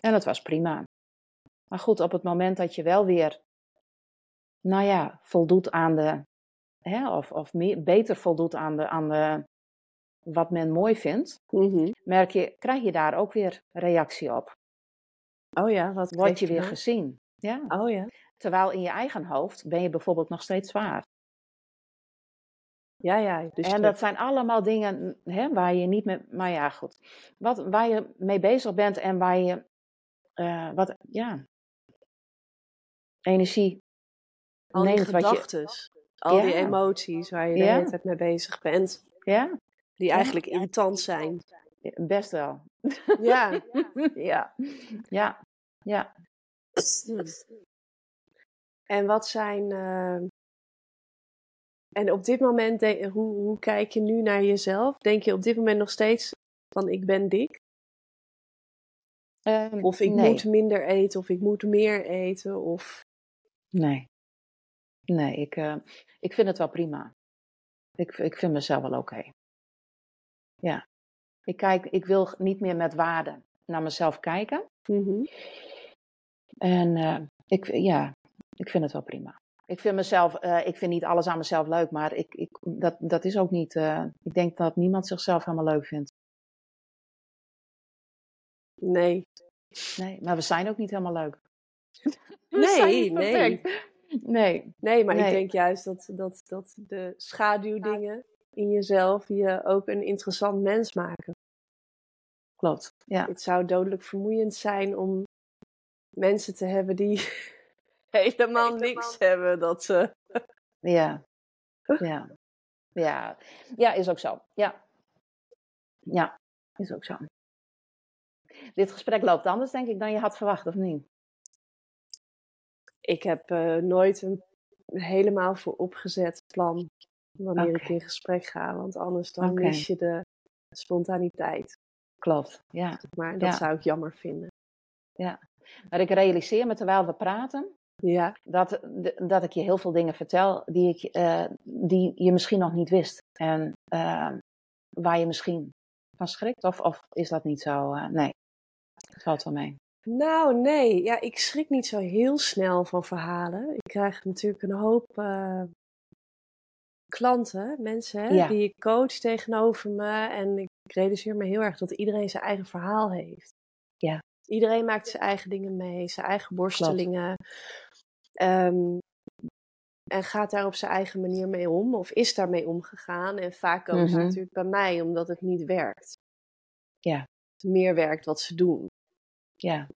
En dat was prima. Maar goed, op het moment dat je wel weer nou ja, voldoet aan de, hè, of, of meer, beter voldoet aan, de, aan de, wat men mooi vindt, Mhm. merk je, krijg je daar ook weer reactie op. Oh ja, wat Word je weer nou? gezien. Ja. Oh ja. Terwijl in je eigen hoofd ben je bijvoorbeeld nog steeds zwaar. Ja, ja. Dus en dat zijn allemaal dingen hè, waar je niet mee. Maar ja, goed. Wat, waar je mee bezig bent en waar je. eh, wat, ja. Energie al die neemt gedachtes, al die emoties waar je de hele tijd mee bezig bent, Ja, die eigenlijk irritant zijn. best wel. Ja. ja. Ja. Ja. En wat zijn. eh, En op dit moment, de- hoe, hoe kijk je nu naar jezelf? Denk je op dit moment nog steeds van ik ben dik? Ehm, Of ik nee. moet minder eten, of ik moet meer eten? Of... Nee. Nee, ik, eh, ik vind het wel prima. Ik, ik vind mezelf wel oké. Ja. Ik, kijk, ik wil niet meer met waarde naar mezelf kijken. Mhm. En eh, ik, ja, ik vind het wel prima. Ik vind mezelf, eh, ik vind niet alles aan mezelf leuk, maar ik, ik, dat, dat is ook niet. eh, ik denk dat niemand zichzelf helemaal leuk vindt. Nee. Nee, maar we zijn ook niet helemaal leuk. Nee, nee. Nee, Nee, maar ik denk juist dat, dat, dat de schaduwdingen in jezelf je ook een interessant mens maken. klopt. Ja, Het zou dodelijk vermoeiend zijn om mensen te hebben die helemaal niks hebben. Dat ze... ja, ja, ja. Ja, is ook zo. Ja, ja, is ook zo. Dit gesprek loopt anders, denk ik, dan je had verwacht, of niet? Ik heb eh, nooit een helemaal voor opgezet plan wanneer ik Oké. in gesprek ga. Want anders dan mis je de spontaniteit. Klopt, ja. Maar dat Ja. zou ik jammer vinden. Maar ik realiseer me terwijl we praten, Ja, dat, dat ik je heel veel dingen vertel die, ik, eh, die je misschien nog niet wist. En eh, waar je misschien van schrikt. Of, of is dat niet zo? eh, nee, het valt wel mee. Nou, nee. Ja, ik schrik niet zo heel snel van verhalen. Ik krijg natuurlijk een hoop eh, klanten, mensen Ja. die ik coach tegenover me. En ik realiseer me heel erg dat iedereen zijn eigen verhaal heeft. Ja. Iedereen maakt zijn eigen dingen mee, zijn eigen borstelingen. Ehm, en gaat daar op zijn eigen manier mee om, of is daarmee omgegaan. En vaak komen ze Mhm. natuurlijk bij mij omdat het niet werkt. Ja. Meer werkt wat ze doen. Ja,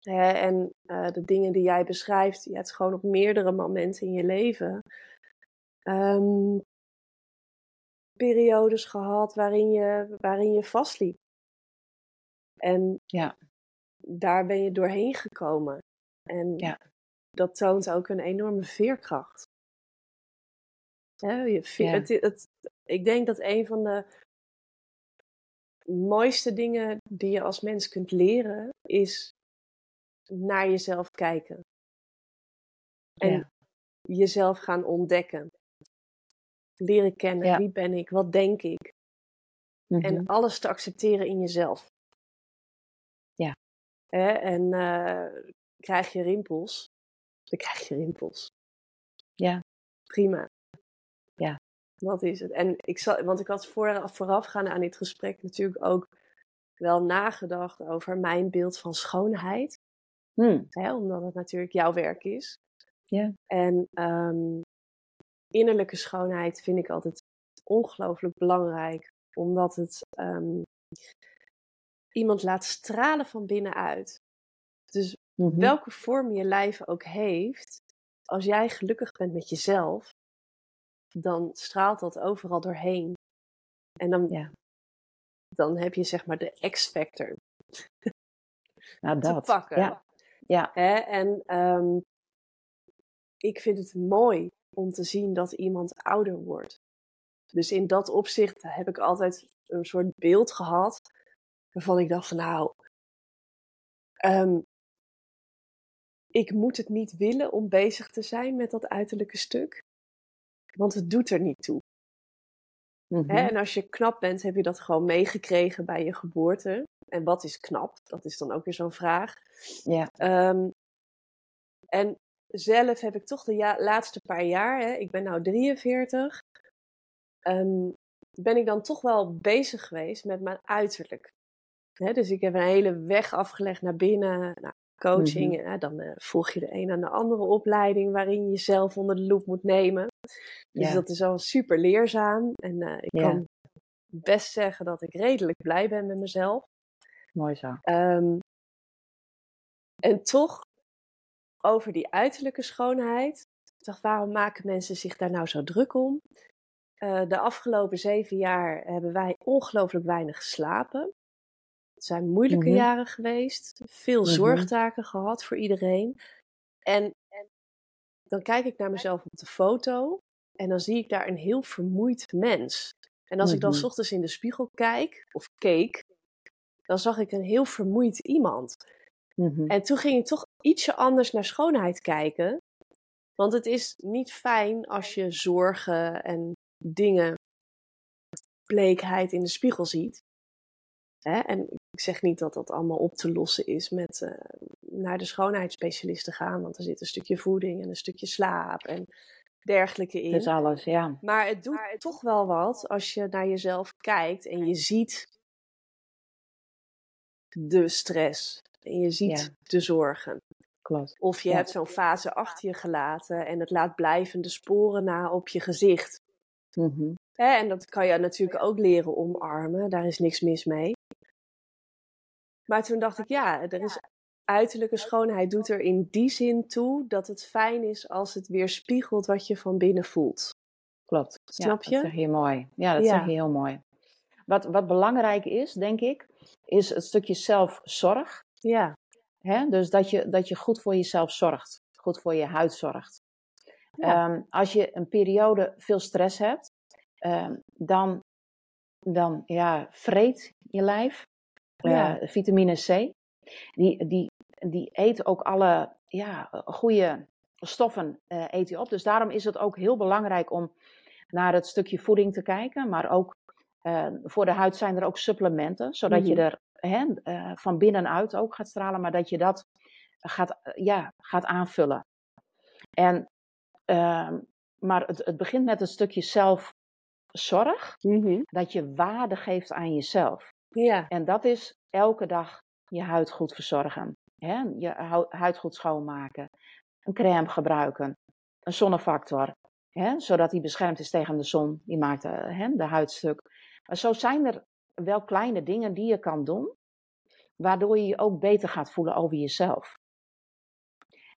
Hè, en eh, de dingen die jij beschrijft, ja, het is gewoon op meerdere momenten in je leven. Ehm, periodes gehad waarin je, waarin je vastliep. En Ja. daar ben je doorheen gekomen. En Ja. dat toont ook een enorme veerkracht. Hè, je veer- Ja. het, het, ik denk dat een van de mooiste dingen die je als mens kunt leren, is naar jezelf kijken. En jezelf gaan ontdekken. Leren kennen. Ja. Wie ben ik? Wat denk ik? mhm. En alles te accepteren in jezelf. Ja. Hè? En eh, krijg je rimpels, dan krijg je rimpels. Ja. Prima. Ja. Dat is het. En ik zal, want ik had voor, voorafgaand aan dit gesprek natuurlijk ook wel nagedacht over mijn beeld van schoonheid. Hm, Hè? Omdat het natuurlijk jouw werk is. Ja. En ehm, innerlijke schoonheid vind ik altijd ongelooflijk belangrijk. Omdat het ehm, iemand laat stralen van binnenuit. Dus mhm. welke vorm je lijf ook heeft, als jij gelukkig bent met jezelf, dan straalt dat overal doorheen. En dan, Ja. dan heb je zeg maar de X-factor nou, te dat. pakken. Ja. Ja. Hè? En ehm, ik vind het mooi om te zien dat iemand ouder wordt. Dus in dat opzicht heb ik altijd een soort beeld gehad waarvan ik dacht van nou, ehm, ik moet het niet willen om bezig te zijn met dat uiterlijke stuk. Want het doet er niet toe. mhm. Hè? En als je knap bent, heb je dat gewoon meegekregen bij je geboorte. En wat is knap? Dat is dan ook weer zo'n vraag. Ja. Ehm, en zelf heb ik toch de laatste paar jaar, hè, ik ben nu 43, um, ben ik dan toch wel bezig geweest met mijn uiterlijk. Hè, dus ik heb een hele weg afgelegd naar binnen, coaching. Mm dan uh, volg je de een aan de andere opleiding waarin je jezelf onder de loep moet nemen. Dus dat is al super leerzaam. En uh, ik kan best zeggen dat ik redelijk blij ben met mezelf. Mooi zo. Um, en toch, over die uiterlijke schoonheid. Ik dacht, waarom maken mensen zich daar nou zo druk om? Uh, de afgelopen zeven jaar hebben wij ongelooflijk weinig geslapen. Het zijn moeilijke Mhm. jaren geweest. Veel Mhm. zorgtaken gehad voor iedereen. En, en dan kijk ik naar mezelf op de foto. En dan zie ik daar een heel vermoeid mens. En als ik dan 's Mhm. ochtends in de spiegel kijk, of keek, dan zag ik een heel vermoeid iemand. Mhm. En toen ging ik toch ietsje anders naar schoonheid kijken. Want het is niet fijn als je zorgen en dingen, bleekheid in de spiegel ziet. Hè? En ik zeg niet dat dat allemaal op te lossen is met eh, naar de schoonheidsspecialist te gaan. Want er zit een stukje voeding en een stukje slaap en dergelijke in. Het is alles, ja. Maar het doet toch wel wat als je naar jezelf kijkt en je ziet de stress. En je ziet Ja. de zorgen. Klopt. Of je Ja. hebt zo'n fase achter je gelaten en het laat blijvende sporen na op je gezicht. Mhm. En dat kan je natuurlijk ook leren omarmen, daar is niks mis mee. Maar toen dacht ik, ja, er is uiterlijke schoonheid doet er in die zin toe dat het fijn is als het weer spiegelt wat je van binnen voelt. Klopt. Snap ja, je? Dat zeg je mooi. Ja, dat Ja. zeg je heel mooi. Wat, wat belangrijk is, denk ik, is het stukje zelfzorg. Ja, Hè? Dus dat je, dat je goed voor jezelf zorgt. Goed voor je huid zorgt. Ja. Ehm, als je een periode veel stress hebt, ehm, dan, dan ja, vreet je lijf eh, Ja. vitamine C. Die, die, die eet ook alle ja, goede stoffen eh, eet die op. Dus daarom is het ook heel belangrijk om naar het stukje voeding te kijken. Maar ook eh, voor de huid zijn er ook supplementen, zodat je Mhm. er hè, eh, van binnenuit ook gaat stralen, maar dat je dat gaat, eh, ja, gaat aanvullen. En, ehm, maar het, het begint met een stukje zelfzorg, Mhm. dat je waarde geeft aan jezelf. ja, En dat is elke dag je huid goed verzorgen. Hè? Je hu- huid goed schoonmaken. Een crème gebruiken. Een zonnefactor. Hè? Zodat die beschermd is tegen de zon. Die maakt eh, hè, de huid stuk. Maar zo zijn er wel kleine dingen die je kan doen. Waardoor je je ook beter gaat voelen over jezelf.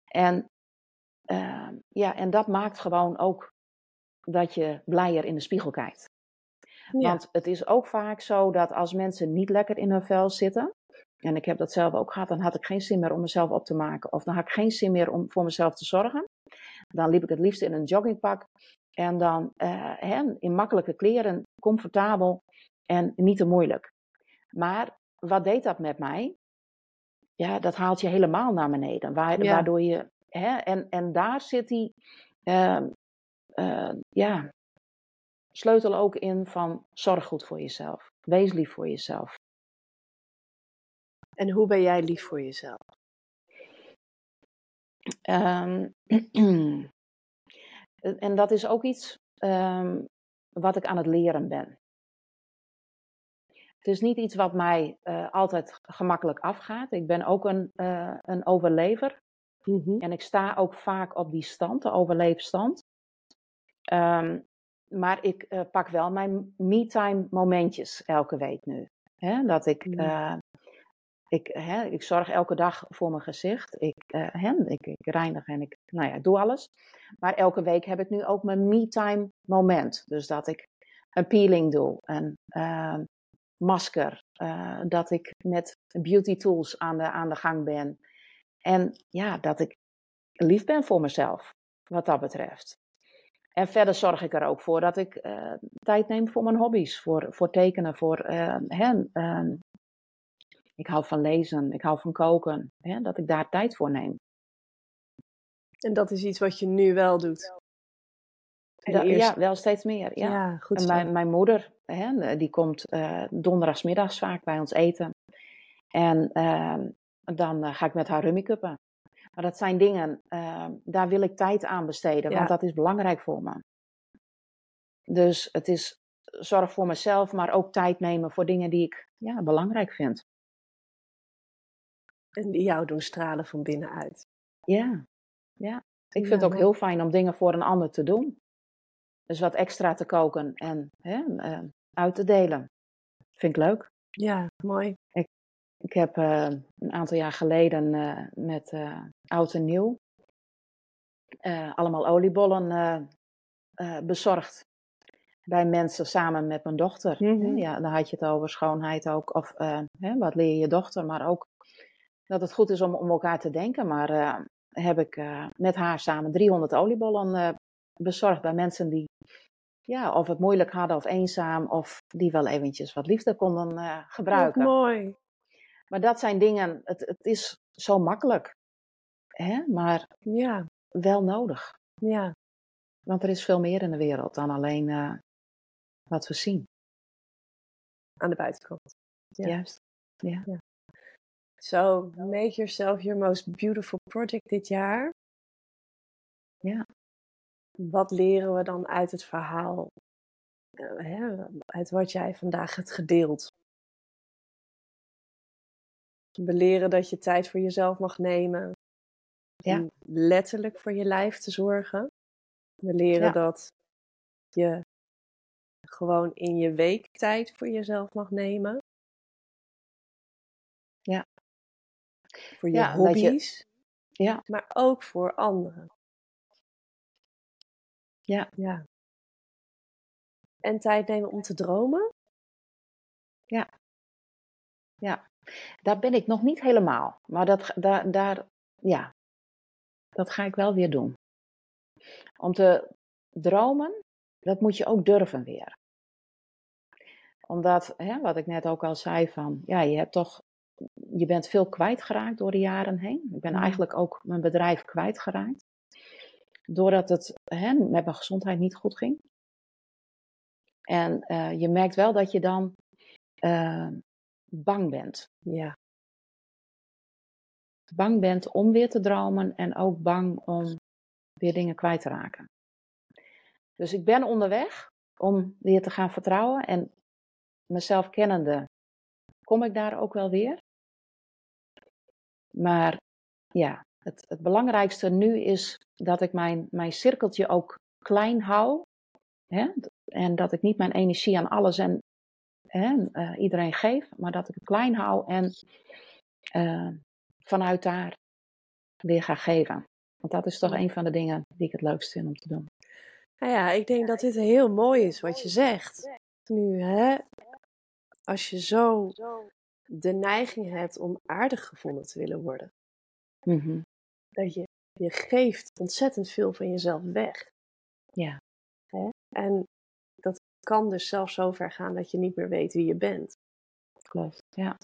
En, eh, ja, en dat maakt gewoon ook dat je blijer in de spiegel kijkt. ja. Want het is ook vaak zo dat als mensen niet lekker in hun vel zitten, en ik heb dat zelf ook gehad, dan had ik geen zin meer om mezelf op te maken. Of dan had ik geen zin meer om voor mezelf te zorgen. Dan liep ik het liefst in een joggingpak. En dan eh, in makkelijke kleren, comfortabel en niet te moeilijk. Maar wat deed dat met mij? Ja, dat haalt je helemaal naar beneden. Waar, Ja. Waardoor je. Hè, en, en daar zit die. ehm, eh, ja, sleutel ook in van zorg goed voor jezelf. Wees lief voor jezelf. En hoe ben jij lief voor jezelf? Ehm, en dat is ook iets ehm, wat ik aan het leren ben. Het is niet iets wat mij eh, altijd gemakkelijk afgaat. Ik ben ook een, eh, een overlever. Mhm. En ik sta ook vaak op die stand, de overleefstand. Ehm, maar ik eh, pak wel mijn me-time momentjes elke week nu. Dat ik, ik, ik zorg elke dag voor mijn gezicht. Ik, ik, ik reinig en ik, nou ja, doe alles. Maar elke week heb ik nu ook mijn me-time moment. Dus dat ik een peeling doe, een ehm, masker. eh, dat ik met beauty tools aan de, aan de gang ben. En ja, dat ik lief ben voor mezelf, wat dat betreft. En verder zorg ik er ook voor dat ik eh, tijd neem voor mijn hobby's, voor, voor tekenen, voor eh, hè, ehm, ik hou van lezen, ik hou van koken, hè, dat ik daar tijd voor neem. En dat is iets wat je nu wel doet. Da- Ja, wel steeds meer. Ja. ja, goed En mijn, mijn moeder, hè, die komt eh donderdagsmiddags vaak bij ons eten. En ehm, dan eh, ga ik met haar rummikuppen. Maar dat zijn dingen, uh, daar wil ik tijd aan besteden, Ja. want dat is belangrijk voor me. Dus het is zorg voor mezelf, maar ook tijd nemen voor dingen die ik ja, belangrijk vind. En die jou doen stralen van binnenuit. Ja, ja. Ik vind Ja, het ook heel fijn om dingen voor een ander te doen. Dus wat extra te koken en hè, eh, uit te delen. Vind ik leuk. Ja, mooi. Ik heb eh, een aantal jaar geleden eh, met oud en nieuw allemaal oliebollen bezorgd. Bij mensen samen met mijn dochter. Mhm. Ja, dan had je het over schoonheid ook. Of hè, wat leer je je dochter. Maar ook dat het goed is om om elkaar te denken. Maar heb ik met haar samen 300 oliebollen bezorgd bij mensen die ja, of het moeilijk hadden of eenzaam. Of die wel eventjes wat liefde konden eh, Wat gebruiken. mooi. Maar dat zijn dingen, het, het is zo makkelijk. Hè? Maar Ja, wel nodig. ja. Want er is veel meer in de wereld dan alleen eh, wat we zien. Aan de buitenkant. Ja. Juist. So, make yourself your most beautiful project dit jaar. Ja. Wat leren we dan uit het verhaal? eh, hè, uit wat jij vandaag hebt gedeeld? We leren dat je tijd voor jezelf mag nemen. Ja. Om letterlijk voor je lijf te zorgen. We leren Ja. dat je gewoon in je week tijd voor jezelf mag nemen. Ja. Voor je Ja, dat je- hobby's Ja, maar ook voor anderen. Ja. ja. En tijd nemen om te dromen? daar ben ik nog niet helemaal. Maar dat, daar, daar, ja, dat ga ik wel weer doen. Om te dromen, dat moet je ook durven weer. Omdat, hè, wat ik net ook al zei, van ja, je hebt toch, je bent veel kwijtgeraakt door de jaren heen. Ik ben Mhm. eigenlijk ook mijn bedrijf kwijtgeraakt. Doordat het hè, met mijn gezondheid niet goed ging. En eh, je merkt wel dat je dan eh, bang bent. Ja. Bang bent om weer te dromen en ook bang om weer dingen kwijt te raken. Dus ik ben onderweg om weer te gaan vertrouwen en mezelf kennende kom ik daar ook wel weer. Maar ja, het, het belangrijkste nu is dat ik mijn, mijn cirkeltje ook klein hou. Hè? En dat ik niet mijn energie aan alles en hè, eh, iedereen geef, maar dat ik het klein hou en eh, vanuit daar weer ga geven. Want dat is toch een van de dingen die ik het leukst vind om te doen. Nou ja, ik denk dat dit heel mooi is wat je zegt. Nu, hè, als je zo de neiging hebt om aardig gevonden te willen worden, Mhm. Dat je, je geeft ontzettend veel van jezelf weg. Ja. Hè? En dat kan dus zelfs zo ver gaan dat je niet meer weet wie je bent. Klopt. Ja.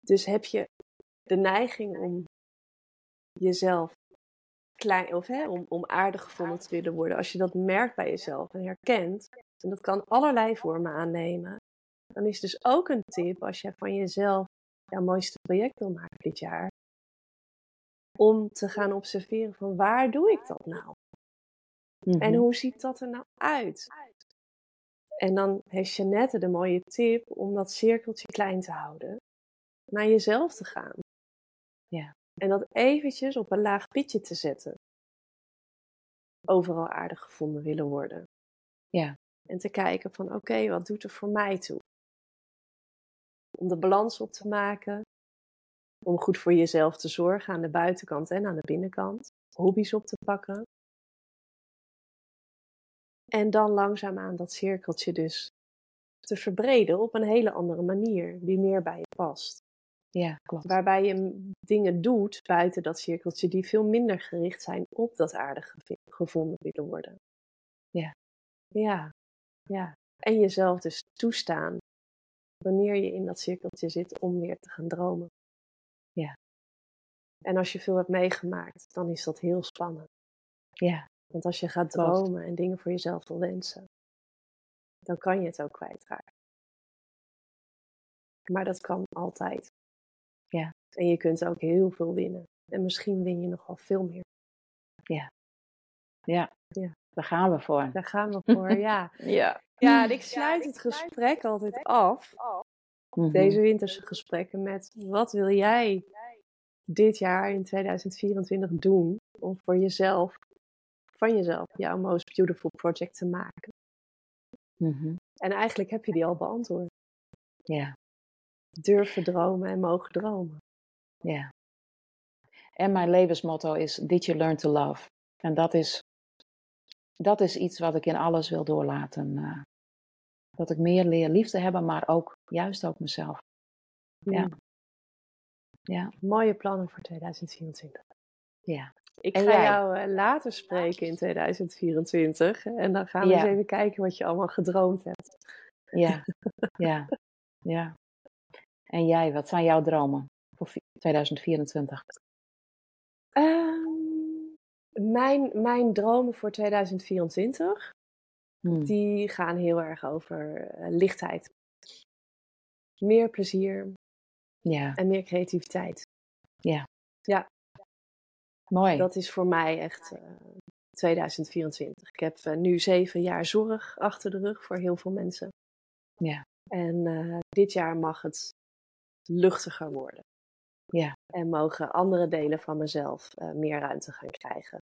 Dus heb je de neiging om jezelf klein, of hè, om, om aardig gevonden te willen worden. Als je dat merkt bij jezelf en herkent, en dat kan allerlei vormen aannemen, dan is dus ook een tip als je van jezelf jouw mooiste project wil maken dit jaar, om te gaan observeren van waar doe ik dat nou? En Mhm. hoe ziet dat er nou uit? En dan heeft Jeannette de mooie tip om dat cirkeltje klein te houden. Naar jezelf te gaan. Ja. En dat eventjes op een laag pitje te zetten. Overal aardig gevonden willen worden. Ja. En te kijken van oké, wat doet er voor mij toe? Om de balans op te maken. Om goed voor jezelf te zorgen aan de buitenkant en aan de binnenkant. Hobby's op te pakken. En dan langzaamaan dat cirkeltje dus te verbreden op een hele andere manier, die meer bij je past. Ja, klopt. Waarbij je dingen doet buiten dat cirkeltje die veel minder gericht zijn op dat aardig gevonden willen worden. Ja. Ja, ja. En jezelf dus toestaan wanneer je in dat cirkeltje zit om weer te gaan dromen. En als je veel hebt meegemaakt, dan is dat heel spannend. Ja, Want als je gaat dromen en dingen voor jezelf wil wensen, dan kan je het ook kwijtraken. Maar dat kan altijd. Ja. En je kunt ook heel veel winnen. En misschien win je nog wel veel meer. Ja. Ja. Ja. Daar gaan we voor. Daar gaan we voor, ja. Ja. Ja, en ik sluit het gesprek altijd af, Mhm. deze winterse gesprekken, met wat wil jij dit jaar in 2024 doen om voor jezelf, van jezelf, jouw most beautiful project te maken? Mhm. En eigenlijk heb je die al beantwoord. Ja. Durven dromen en mogen dromen. Ja. En mijn levensmotto is Did you learn to love? En dat is, dat is iets wat ik in alles wil doorlaten. eh. dat ik meer leer lief te hebben, maar ook juist ook mezelf. Mm. Ja. Mooie plannen voor 2024. Ja. Ik En ga jij? jou eh, later spreken in 2024 en dan gaan we Ja. eens even kijken wat je allemaal gedroomd hebt. Ja. ja. Ja. En jij, wat zijn jouw dromen voor vi- 2024? Ehm, mijn, mijn dromen voor 2024, Hmm. die gaan heel erg over eh, lichtheid. Meer plezier Ja, en meer creativiteit. mooi. Dat is voor mij echt eh, 2024. Ik heb eh, nu zeven jaar zorg achter de rug voor heel veel mensen. Ja. En eh, dit jaar mag het luchtiger worden. Ja. En mogen andere delen van mezelf eh, meer ruimte gaan krijgen.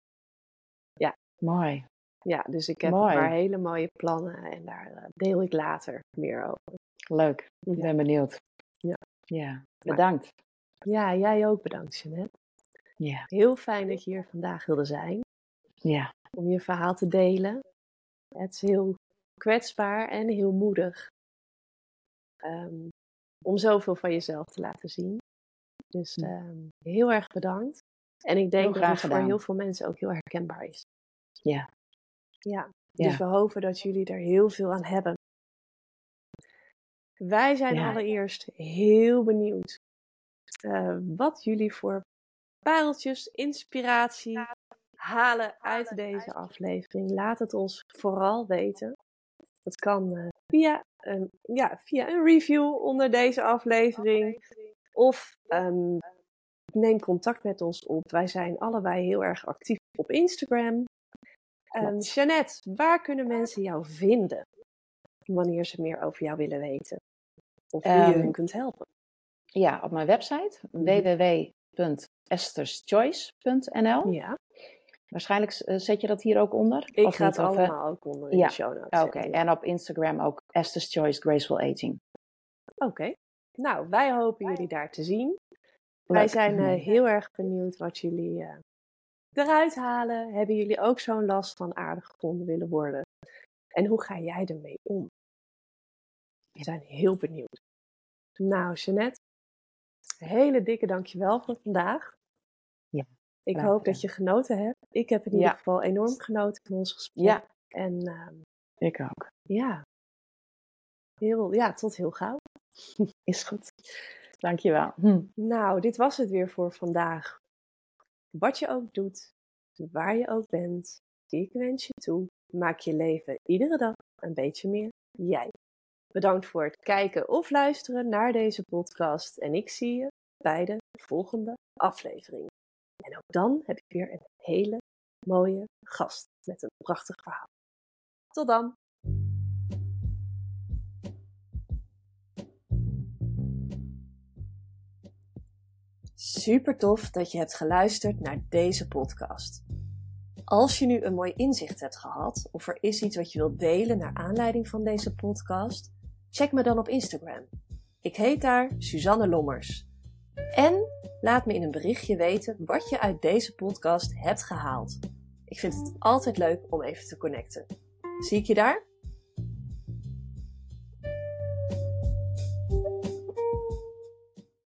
Mooi. Ja, dus ik heb Mooi. een paar hele mooie plannen en daar eh, deel ik later meer over. Leuk. Ik Ja. ben benieuwd. Ja. Ja. Bedankt. Ja, jij ook bedankt, Jeanette. Ja. Heel fijn dat je hier vandaag wilde zijn Ja. om je verhaal te delen. Het is heel kwetsbaar en heel moedig ehm, om zoveel van jezelf te laten zien. Dus Ja. ehm, heel erg bedankt. En ik denk dat het voor heel veel mensen ook heel herkenbaar is. Ja. Ja, Ja. dus we hopen dat jullie er heel veel aan hebben. Wij zijn Ja. allereerst heel benieuwd eh, wat jullie voor pareltjes, inspiratie halen uit deze aflevering. Laat het ons vooral weten. Dat kan eh, via, een, ja, via een review onder deze aflevering. Of ehm, neem contact met ons op. Wij zijn allebei heel erg actief op Instagram. Klopt. Jeannette, waar kunnen mensen jou vinden? Wanneer ze meer over jou willen weten. Of hoe je Ehm, hun kunt helpen. Ja, op mijn website Mhm. www.esterschoice.nl. Ja, Waarschijnlijk eh, zet je dat hier ook onder. ik Of ga het of, eh, allemaal ook onder in ja. de show notes Oké, en op Instagram ook Esther's Choice Graceful Aging. Oké. Nou, wij hopen jullie daar te zien. Wij zijn eh, heel erg benieuwd wat jullie eruit halen. Hebben jullie ook zo'n last van aardig gevonden willen worden? En hoe ga jij ermee om? We zijn heel benieuwd. Nou, Jeannette, hele dikke dankjewel voor vandaag. Ja, Ik hoop gedaan. dat je genoten hebt. Ik heb in ieder Ja. geval enorm genoten van ons gesprek. Ja, En ehm, ik ook. ja, heel, ja, tot heel gauw. Is goed. Dankjewel. Hm. Nou, dit was het weer voor vandaag. Wat je ook doet, waar je ook bent, ik wens je toe. Maak je leven iedere dag een beetje meer jij. Bedankt voor het kijken of luisteren naar deze podcast. En ik zie je bij de volgende aflevering. En ook dan heb ik weer een hele mooie gast met een prachtig verhaal. Tot dan! Super tof dat je hebt geluisterd naar deze podcast. Als je nu een mooi inzicht hebt gehad, of er is iets wat je wilt delen naar aanleiding van deze podcast, check me dan op Instagram. Ik heet daar Suzanne Lommers. En laat me in een berichtje weten wat je uit deze podcast hebt gehaald. Ik vind het altijd leuk om even te connecten. Zie ik je daar?